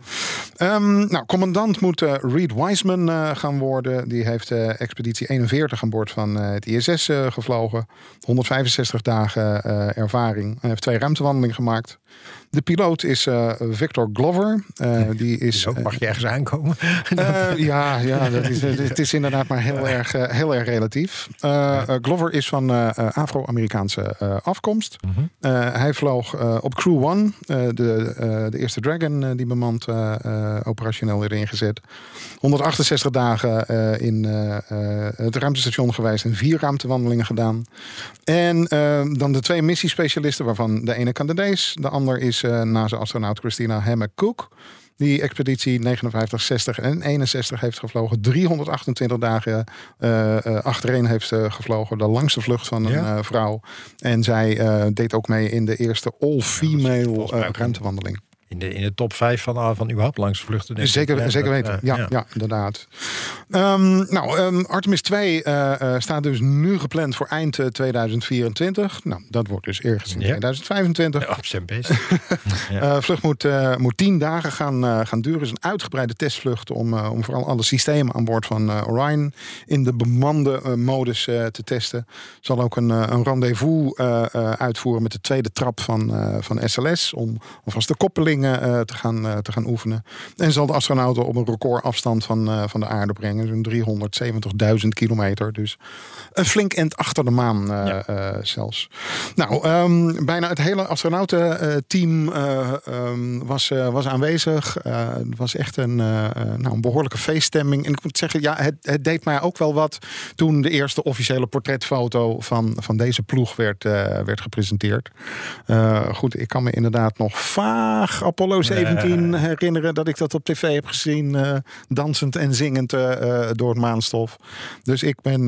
Ehm, nou, commandant moet eh, Reed Wiseman eh, gaan worden. Die heeft eh, expeditie 41 aan boord van eh, het ISS eh, gevlogen. 165 dagen eh, ervaring. Hij heeft twee ruimtewandelingen gemaakt. De piloot is eh, Victor Glover. Eh, die is. dus ook, mag je ergens aankomen? Eh, ja, ja dat is, het is inderdaad maar heel erg, eh, heel erg relatief. Eh, eh, Glover is van eh, eh, Afro-Amerikaanse eh, afkomst. Eh, hij vloog eh, op Crew One, eh, de, eh, de eerste Dragon eh, die bemand eh, eh, operationeel werd ingezet. 168 dagen eh, in eh, eh, het ruimtestation geweest en vier ruimtewandelingen gedaan. En eh, dan de twee missiespecialisten, waarvan de ene Canadees, de ander is eh NASA-astronaut Christina Hammack-Cook. Die expeditie 59, 60 en 61 heeft gevlogen. 328 dagen eh, achtereen heeft eh, gevlogen. De langste vlucht van een Ja. vrouw. En zij deed ook mee in de eerste all-female ruimtewandeling. In de, in de top 5 van, ah, van überhaupt langs vluchten. denk. Zeker, Ja, zeker weten. eh, ja, ja. inderdaad. Ehm, nou, ehm, Artemis 2 eh, eh, staat dus nu gepland voor eind eh, 2024. Nou, dat wordt dus ergens in Ja. 2025. Op zijn best. Ja. Eh, vlucht moet, eh, moet tien dagen gaan, eh, gaan duren. Het is een uitgebreide testvlucht om, eh, om vooral alle systemen aan boord van eh, Orion in de bemande eh, modus eh, te testen. Zal ook een, eh, een rendezvous eh, eh, uitvoeren met de tweede trap van, eh, van SLS om alvast de eh, te, gaan, eh, te gaan oefenen. En zal de astronauten op een recordafstand van, eh, van de aarde brengen. Zo'n 370.000 kilometer. Dus een flink end achter de maan zelfs. Nou, ehm, bijna het hele astronautenteam ehm, was, was aanwezig. Het was echt een, nou, een behoorlijke feeststemming. En ik moet zeggen, ja, het, het deed mij ook wel wat toen de eerste officiële portretfoto van, van deze ploeg werd, werd gepresenteerd. Goed, ik kan me inderdaad nog vaag Apollo 17 herinneren dat ik dat op tv heb gezien, eh, dansend en zingend eh, eh, door het maanstof. Dus ik ben,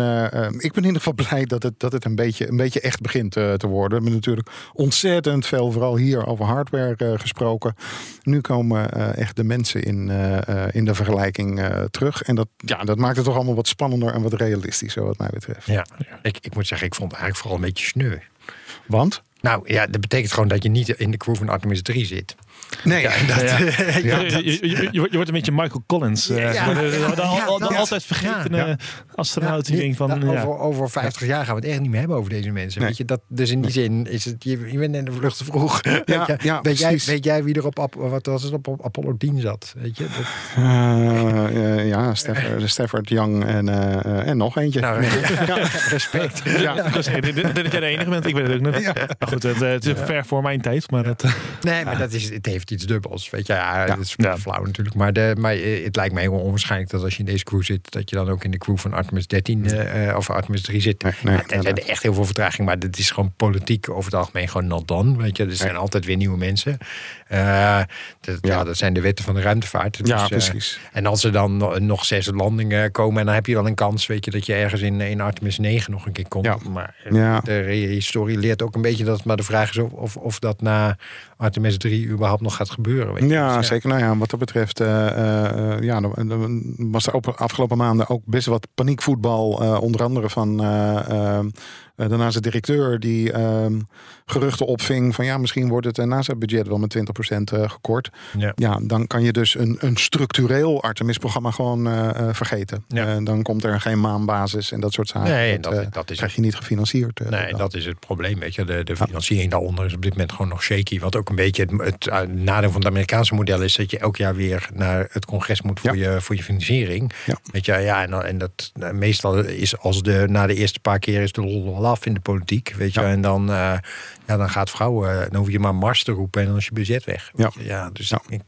ik ben in ieder geval blij dat het, dat het een, beetje, een beetje echt begint te worden. We hebben natuurlijk ontzettend veel, vooral hier, over hardware gesproken. Nu komen echt de mensen in, in de vergelijking terug. En dat, ja, dat maakt het toch allemaal wat spannender en wat realistischer, wat mij betreft. Ja, ik, ik moet zeggen, ik vond het eigenlijk vooral een beetje sneu. Want? Nou ja, dat betekent gewoon dat je niet in de crew van Artemis 3 zit. Nee, Ja, dat, Ja. ja, Je, dat- je, je- je wordt een beetje Michael Collins. eh, Ja, de, altijd vergeten ja, eh, astronaut. die Nee, denkt van, nou, ja. over, over 50 jaar gaan we het echt niet meer hebben over deze mensen. Nee. Weet je, dat, dus in die zin is het, je, je bent in de vlucht te vroeg. Ja, weet, je, ja, weet, jij, weet jij wie er op, wat was het, op, Apollo 10 zat? Weet je? Dat, Eh, eh, ja, Stafford, Stafford Young en, eh, eh, en nog eentje. nou, Ja. respect. Ja. Dat jij de enige bent. Ik weet het ook niet. Maar goed, het, eh, het is ver voor mijn tijd. Maar dat, Nee, maar dat is, het heeft iets dubbels. Weet je, ja, Ja. het is Ja. flauw natuurlijk. Maar, de, maar eh, het lijkt mij heel onwaarschijnlijk dat als je in deze crew zit, dat je dan ook in de crew van Artemis 13 eh, of Artemis 3 zit. Nee, nee, Ja, er zijn echt heel veel vertraging, maar dit is gewoon politiek over het algemeen gewoon not done. Weet je, er zijn altijd weer nieuwe mensen. Eh, dat, ja. Ja. dat zijn de wetten van de ruimtevaart. Ja, eh, precies. en als er dan no- nog zes landingen komen, en dan heb je wel een kans, weet je, dat je ergens in, in Artemis 9 nog een keer komt. Ja. Maar Ja. de historie leert ook een beetje dat, maar de vraag is of, of, of dat na Artemis 3 überhaupt nog gaat gebeuren. Weet je. Ja, Dus zeker. Nou ja, wat dat betreft, eh, eh, ja, was er op afgelopen maanden ook best wat paniekvoetbal. eh, onder andere van eh, eh, eh, de directeur die ehm, geruchten opving van ja, misschien wordt het NASA-budget wel met 20% eh, gekort. Ja. ja, dan kan je dus een, een structureel Artemis-programma gewoon eh, eh, vergeten. Ja. Eh, dan komt er geen maanbasis en dat soort zaken. Nee, dat, dat- eh, dat is krijg je niet gefinancierd. eh, Nee, dat is het probleem. Weet je. De, de financiering daaronder is op dit moment gewoon nog shaky. Wat ook een beetje het, het eh, nadeel van het Amerikaanse model is dat je elk jaar weer naar het congres moet voor, je, voor je financiering. Ja. Weet je, ja, en, en dat eh, meestal is als de na de eerste paar keer is de lol af in de politiek. Weet je, Ja. en dan, eh, ja, dan gaat vrouwen, eh, dan hoef je maar Mars te roepen en dan is je budget weg. Ja. ja dus Ja. ik.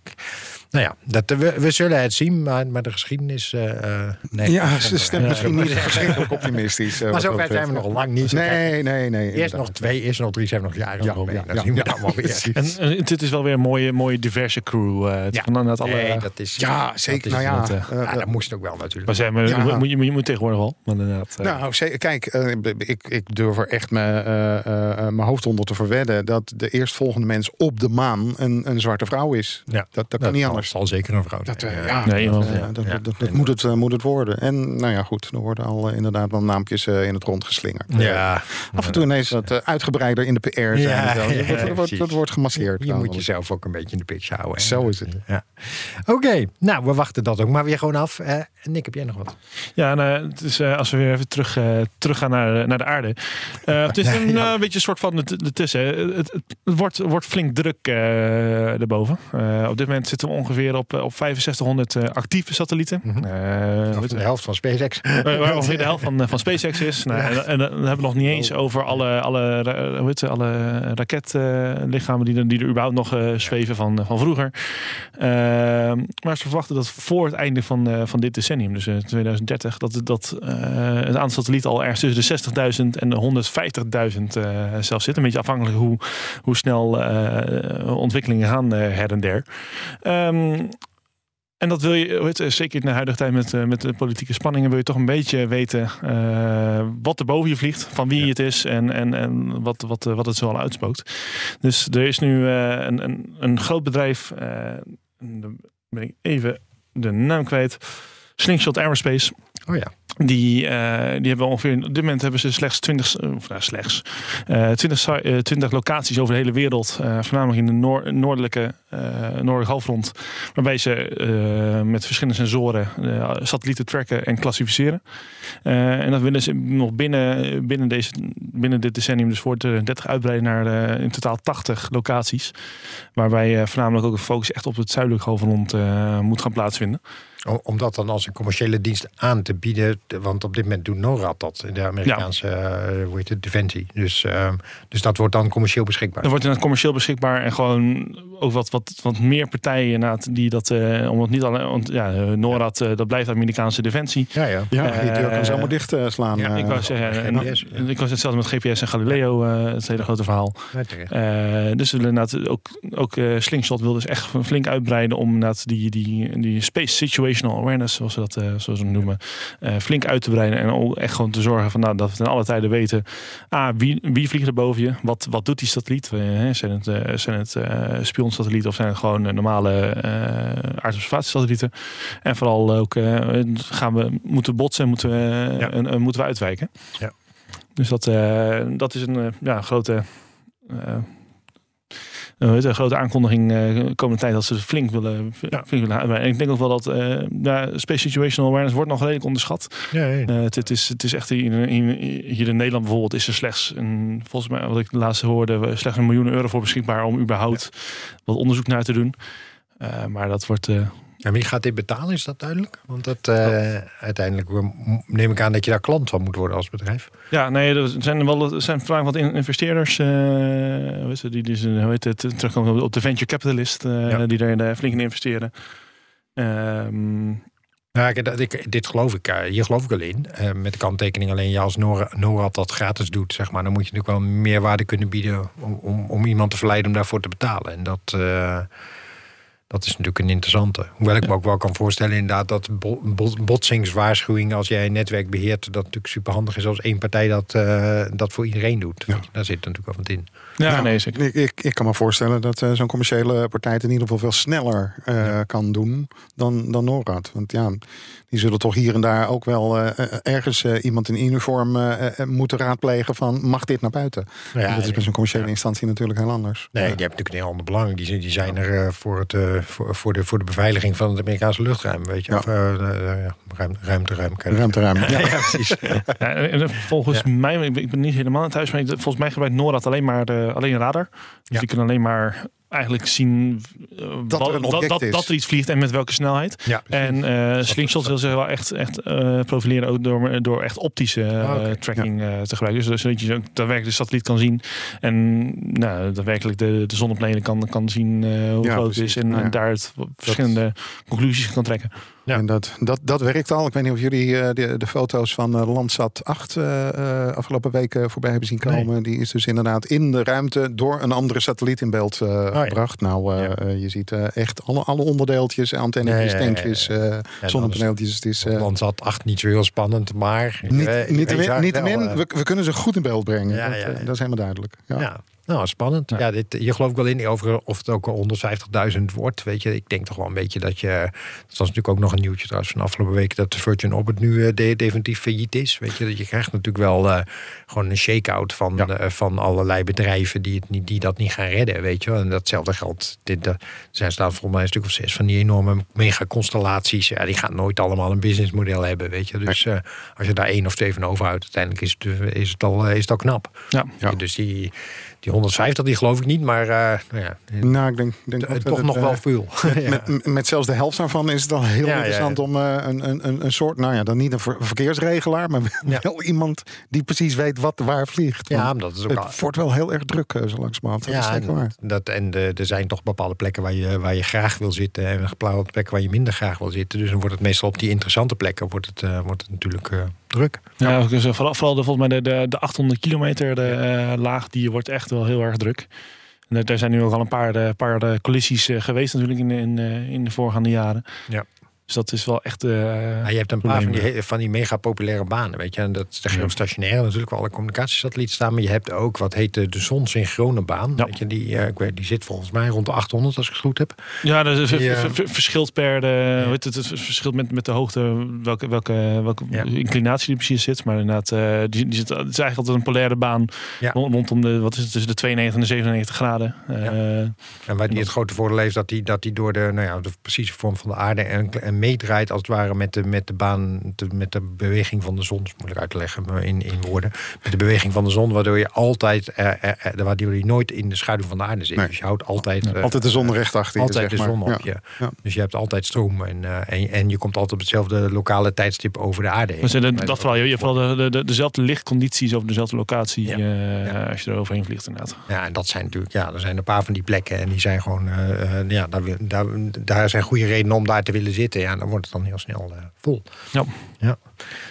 Nou ja, dat, we, we zullen het zien, maar, maar de geschiedenis. eh, eh, nee. ja, ze stemt Ja. misschien niet verschrikkelijk optimistisch. eh, Maar dat zover zijn we nog lang niet. Nee, nee, nee. Eerst inderdaad. nog twee, eerst nog drie, zijn we nog jaren Ja, nog mee. ja, Dan ja, zien we ja. het allemaal weer. Precies. En dit is wel weer een mooie, mooie diverse crew. eh, Ja. van alle, Nee, dat is, Ja, dat zeker. is- Nou ja, dat, ja, dat moest ook wel natuurlijk. maar zijn we, Ja. moet, je, moet, je moet tegenwoordig wel. Maar inderdaad, Nou, ze- kijk, ik, ik durf er echt mijn, eh, eh, eh, mijn hoofd onder te verwedden dat de eerstvolgende mens op de maan een, een zwarte vrouw is. ja, Dat, dat kan niet anders. Zal zeker een vrouw Dat, zijn. eh, ja. ja, Nee, iemand, dat, ja. dat, Ja. dat, dat moet, het, eh, moet het worden. En nou ja, goed, er worden al eh, inderdaad wel naampjes in het rond geslingerd. Ja. Af en toe ineens wat eh, uitgebreider in de PR zijn. Ja, dat, wordt- dat, wordt, dat gemasseerd. Je moet jezelf ook een beetje in de pitch houden. hè. Zo is het. Ja. Oké, nou, we wachten dat ook maar weer gewoon af. Nick, heb jij nog wat? Ja, nou, het is, eh, als we weer even terug, eh, teruggaan naar, naar de aarde. Eh, het is een Ja. eh, beetje een soort van het- ertussen. Het, het, het wordt, wordt flink druk eh erboven. Eh, op dit moment zitten we ongeveer op, eh, op 6500 eh, actieve satellieten. Mhm. Eh, de helft van SpaceX. ongeveer de helft van, van SpaceX is. Nou, en, en dan hebben we nog niet eens over alle, alle, hoe het, alle raketlichamen die, er- die er überhaupt nog zweven van, van vroeger. Ehm, maar ze verwachten dat voor het einde van, van dit decennium, dus eh, 2030, dat, dat het aantal satellieten al ergens tussen de 60.000 en de 150.000 eh, zelfs zit. Een beetje afhankelijk hoe, hoe snel ontwikkelingen gaan her en der. Ehm, en dat wil je, het, zeker in de huidige tijd met, eh, met de politieke spanningen, wil je toch een beetje weten eh, wat er boven je vliegt, van wie het is en, en, en wat, wat, eh, wat het zo al uitspookt. Dus er is nu een, een, een groot bedrijf, dan ben ik even de naam kwijt, Slingshot Aerospace. Oh ja. Die, eh, die hebben ongeveer, op dit moment hebben ze slechts 20, eh, of nou slechts, eh 20, si- eh, 20 locaties over de hele wereld. eh, voornamelijk in de noor- noordelijke, noordelijke halfrond. Waarbij ze met verschillende sensoren satellieten tracken en klassificeren. En dat willen ze nog binnen, binnen, deze, binnen dit decennium, dus voor 30 uitbreiden naar in totaal 80 locaties. Waarbij voornamelijk ook een focus echt op het zuidelijke halfrond moet gaan plaatsvinden. Om, dat dan als een commerciële dienst aan te bieden. de- Want op dit moment doet NORAD dat. De Amerikaanse eh, hoe heet het, Defensie. Dus, ehm, dus dat wordt dan commercieel beschikbaar. Dan wordt het commercieel beschikbaar en gewoon ook wat, wat, wat meer partijen die dat, eh omdat niet alleen, want ja, eh, NORAD, dat blijft Amerikaanse defensie. Ja, ja. Ja, die deur kan zo maar dicht slaan. ja, ik wou zeggen, GPS, ja. ik was hetzelfde met GPS en Galileo, eh, het hele grote verhaal. Ja. Eh, dus we willen inderdaad ook, ook eh, Slingshot wil dus echt flink uitbreiden om inderdaad die, die, die space situational awareness, zoals ze dat eh, zoals het noemen, eh, flink uit te breiden en ook echt gewoon te zorgen van, nou, dat we ten alle tijden weten, ah, wie, wie vliegt er boven je, wat, wat doet die satelliet, zijn het, eh, zijn het spionsatellieten of zijn het gewoon normale aardobservatiesatellieten en vooral ook gaan we moeten botsen, moeten we, Ja. en, en moeten we uitwijken. Ja. Dus dat, dat is een ja, grote een grote aankondiging eh komende tijd dat ze flink willen, flink willen. En ik denk ook wel dat eh ja, Space Situational Awareness wordt nog redelijk onderschat. Ja, ja. Eh, het, het, is, het is echt hier in, in- hier in Nederland bijvoorbeeld is er slechts een, volgens mij wat ik de laatste hoorde, slechts een miljoen euro voor beschikbaar om überhaupt wat onderzoek naar te doen. Eh, maar dat wordt eh, En wie gaat dit betalen, is dat duidelijk? Want dat, eh, uiteindelijk neem ik aan dat je daar klant van moet worden als bedrijf. Ja, nee, er zijn wel er zijn vaak wat in- investeerders eh, hoe heet het, die dus, hoe heet het, terugkomen op de venture capitalist, eh, Ja. die eh, flink in investeren. Ehm, Nou, ik, dat- ik, dit geloof ik, hier geloof ik wel in. Met de kanttekening alleen, ja, als Nora- NORAD dat gratis doet, zeg maar, dan moet je natuurlijk wel meerwaarde kunnen bieden om, om, om iemand te verleiden om daarvoor te betalen. En dat, Dat is natuurlijk een interessante. Hoewel ik me ook wel kan voorstellen inderdaad dat bo- bo- botsingswaarschuwing als jij een netwerk beheert, dat natuurlijk superhandig is als één partij dat, eh, dat voor iedereen doet. Ja. Daar zit natuurlijk wel wat in. Ja, Nou, nee, zeker. Ik, ik, ik kan me voorstellen dat eh, zo'n commerciële partij het in ieder geval veel sneller eh, kan doen dan, dan NORAD. Want ja, die zullen toch hier en daar ook wel ergens iemand in uniform moeten raadplegen van mag dit naar buiten? Ja, En dat is bij zo'n commerciële instantie natuurlijk heel anders. Nee, Ja. die hebben natuurlijk een heel ander belang. Die, zijn- die zijn er eh, voor, het, eh, voor, voor, de, voor de beveiliging van het Amerikaanse luchtruim. Weet je? Ja. Of eh, eh, ja, ruim, ruimte, ruim. Ruimte, ruimte. Ja, ja, precies. Ja, en en volgens Ja. mij, ik ben, niet helemaal in thuis, maar volgens mij gebruikt NORAD alleen maar de, alleen radar. Dus Ja. die kunnen alleen maar eigenlijk zien eh, Dat er een wat- object dat, is. dat er iets vliegt en met welke snelheid. Ja, En eh Slingshot wil zich wel echt, echt eh, profileren ook door, door echt optische Ah, tracking te gebruiken. Dus zodat je ook daadwerkelijk de satelliet kan zien. En nou, daadwerkelijk de, de zonnepanelen kan, kan zien hoe Ja, groot het is. En, Ja. en daar het verschillende conclusies kan trekken. Ja. En dat, dat, dat werkt al. Ik weet niet of jullie eh, de, de foto's van eh, Landsat 8 eh, afgelopen weken voorbij hebben zien Nee. komen. Die is dus inderdaad in de ruimte door een andere satelliet in beeld ja. gebracht. Nou, Ja. je ziet echt alle, alle onderdeeltjes, antennetjes, ja. tankjes, zonnepaneeltjes. Het is zat acht niet zo heel spannend, maar... niet, niet, te min, niet te min, we, we kunnen ze goed in beeld brengen. Dat, dat is helemaal duidelijk. Ja. Ja. Nou, spannend. Ja. dit, hier geloof ik wel in over of het ook al 150.000 wordt. Weet je, ik denk toch wel een beetje dat je. Dat was natuurlijk ook nog een nieuwtje trouwens van afgelopen week dat Virgin Orbit nu eh, de- definitief failliet is. Weet je, dat je krijgt natuurlijk wel eh, gewoon een shake-out van, Ja. eh, van allerlei bedrijven die, het niet, die dat niet gaan redden. Weet je, en datzelfde geldt. Dit, er zijn staan volgens mij een stuk of zes van die enorme mega-constellaties. Ja, die gaan nooit allemaal een businessmodel hebben. Weet je, dus als je daar één of twee van overhoudt, uiteindelijk is het, is het, al, is het al knap. Ja. Ja. Dus die, die 150, die geloof ik niet, maar eh, nou ja, Nou, ik denk, denk eh, dat toch nog eh, wel veel. Ja. Met, met zelfs de helft daarvan is het al heel interessant om eh, een, een, een, soort, nou ja, dan niet een ver- verkeersregelaar, maar wel iemand die precies weet wat waar vliegt. Ja, dat is ook al- het wordt wel heel erg druk eh, zo langzamerhand. Is Ja, zeker waar. en, dat, en er zijn toch bepaalde plekken waar je, waar je graag wil zitten en bepaalde plekken waar je minder graag wil zitten. Dus dan wordt het meestal op die interessante plekken wordt het, eh, wordt het natuurlijk eh, druk. Ja, dus eh, vooral, vooral de, volgens mij de, de, de 800 kilometer de, eh, laag, die wordt echt wel heel erg druk. En daar zijn nu ook al een paar, eh, paar collisies geweest natuurlijk in, de- in, in de voorgaande jaren. Ja. Dus dat is wel echt... eh, Ja, je hebt een paar van die, van die mega populaire banen, weet je. En dat is de geostationaire natuurlijk, waar alle communicatiesatellieten staan. Maar je hebt ook wat heet de, de zonsynchrone baan. Ja. Weet je, die, eh, ik weet, die zit volgens mij rond de 800 als ik het goed heb. Ja, dat is, Die, eh, ver- ver- verschilt per de, het, het verschilt met, met de hoogte welke, welke, welke Ja. inclinatie die precies zit. Maar inderdaad, eh, die, die zit, het is eigenlijk altijd een polaire baan rondom de, wat is het, tussen de 92 en de 97 graden. Eh, En waar die het grote voordeel heeft dat die, dat die door de, nou ja, de precieze vorm van de aarde en, en meedraait als het ware met de, met de baan, de- met de beweging van de zon. Dat is moeilijk uit te leggen maar in, in woorden. Met de beweging van de zon, waardoor je altijd, eh, eh, eh, waardoor je nooit in de schaduw van de aarde zit. Nee. Dus je houdt altijd, eh, Altijd de zon recht achter je, altijd zeg de zon maar. op Ja. je. Ja. Dus je hebt altijd stroom en, eh, en, en je komt altijd op hetzelfde lokale tijdstip over de aarde heen. Dat, dat vooral, je, je hebt vooral de, de, de- dezelfde lichtcondities over dezelfde locatie Ja. eh, Ja. als je er overheen vliegt inderdaad. Ja, en dat zijn natuurlijk, ja, er zijn een paar van die plekken en die zijn gewoon, ja, daar, daar, daar zijn goede redenen om daar te willen zitten. Ja, dan wordt het dan heel snel eh, vol. Ja. ja.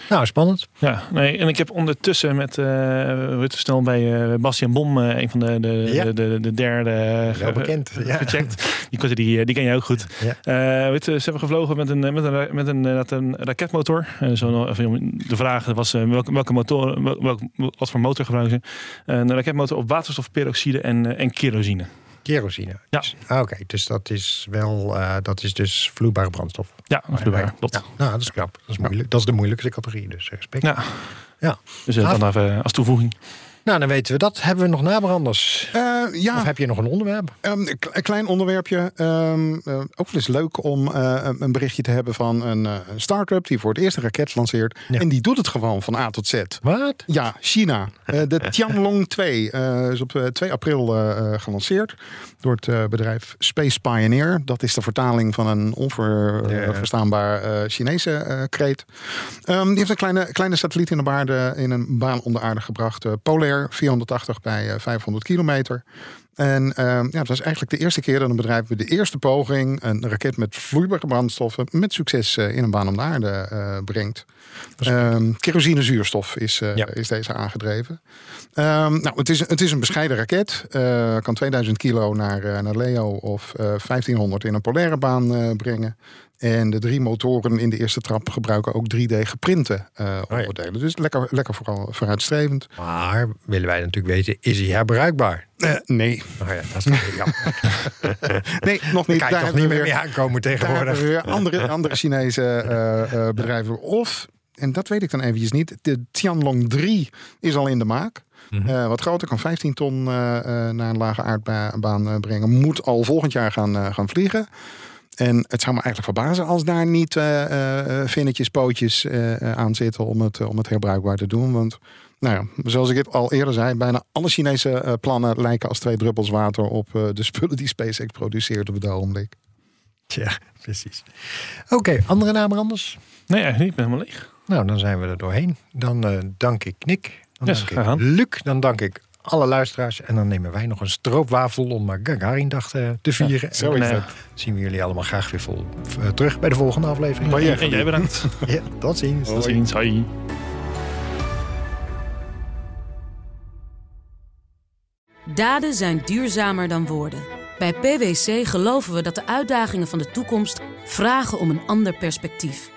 Nou, spannend. Ja, nee, en ik heb ondertussen met, het snel bij eh Bastian Bom, een van de, de, Ja. de, de, de derde Wel bekend, ja. gecheckt. Die, die, die ken jij ook goed. Ja. Weet ze hebben gevlogen met een, met een, met een, met een raketmotor. Zo, even, de vraag was welke, welke motor, wel- welk, wat voor motor gebruiken ze? Een raketmotor op waterstofperoxide en, en kerosine. Kerosine. Ja. Dus- ah, Oké, dus dat is wel, eh, dat is dus vloeibare brandstof. Ja, vloeibaar, klopt. Ja, nou, dat is knap. Dat is moeilijk. Dat is de moeilijkste categorie, dus respect. Ja. Ja. Dus eh, dan even als toevoeging. Nou, dan weten we dat. Hebben we nog nabranders? Eh, ja, Of heb je nog een onderwerp? Ehm, een kle- een klein onderwerpje. Ehm, eh, ook wel eens leuk om eh, een- berichtje te hebben van een, start-up die voor het eerst een raket lanceert. Ja. En die doet het gewoon van A tot Z. Wat? Ja, China. De Tianlong 2 eh, is op eh, 2 april gelanceerd door het bedrijf Space Pioneer. Dat is de vertaling van een onverstaanbaar eh, Chinese kreet. Ehm, die heeft een kleine, kleine satelliet in de, baarde, in een baan om de aarde gebracht. eh, polair, 480 bij eh, 500 kilometer. En ehm, ja, het was eigenlijk de eerste keer dat een bedrijf de eerste poging een raket met vloeibare brandstoffen met succes eh, in een baan om de aarde eh, brengt. Ehm kerosine zuurstof is, eh, Ja. is deze aangedreven. Ehm, nou, het is, het is een bescheiden raket. Eh, kan 2000 kilo naar, eh, naar Leo of eh 1500 in een polaire baan eh, brengen. En de drie motoren in de eerste trap gebruiken ook 3D geprinte ja. onderdelen. Dus lekker, lekker vooral vooruitstrevend. Maar willen wij natuurlijk weten, is hij herbruikbaar? Eh, nee, Nou ja, dat is nee, nog niet. Daar toch hebben niet we weer aankomen tegenwoordig. weer andere, andere Chinese eh, bedrijven. Of, en dat weet ik dan eventjes niet, de Tianlong 3 is al in de maak. Mhm. Wat groter, kan 15 ton naar een lage aardbaan brengen. Moet al volgend jaar gaan, gaan vliegen. En het zou me eigenlijk verbazen als daar niet eh, eh, vinnetjes, pootjes eh, eh, aan zitten om het, om het herbruikbaar te doen. Want nou ja, zoals ik het al eerder zei, bijna alle Chinese eh, plannen lijken als twee druppels water op eh, de spullen die SpaceX produceert op het ogenblik. Ja, precies. Oké, andere namen anders? Nee, eigenlijk niet. Ik ben helemaal leeg. Nou, dan zijn we er doorheen. Dan eh, dank ik Nick. Dan Yes, dank ik. Luc. Dan dank ik alle luisteraars. En dan nemen wij nog een stroopwafel om eh, Gagarin-dag te, te vieren. zo en is eh, zien we jullie allemaal graag weer vol, eh, terug bij de volgende aflevering. Oh, ja. En jij bedankt. Ja, tot ziens. Tot ziens. Hoi. Daden zijn duurzamer dan woorden. Bij PwC geloven we dat de uitdagingen van de toekomst vragen om een ander perspectief.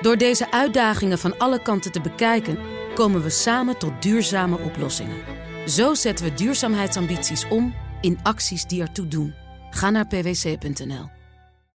Door deze uitdagingen van alle kanten te bekijken, komen we samen tot duurzame oplossingen. Zo zetten we duurzaamheidsambities om in acties die ertoe doen. Ga naar pwc.nl.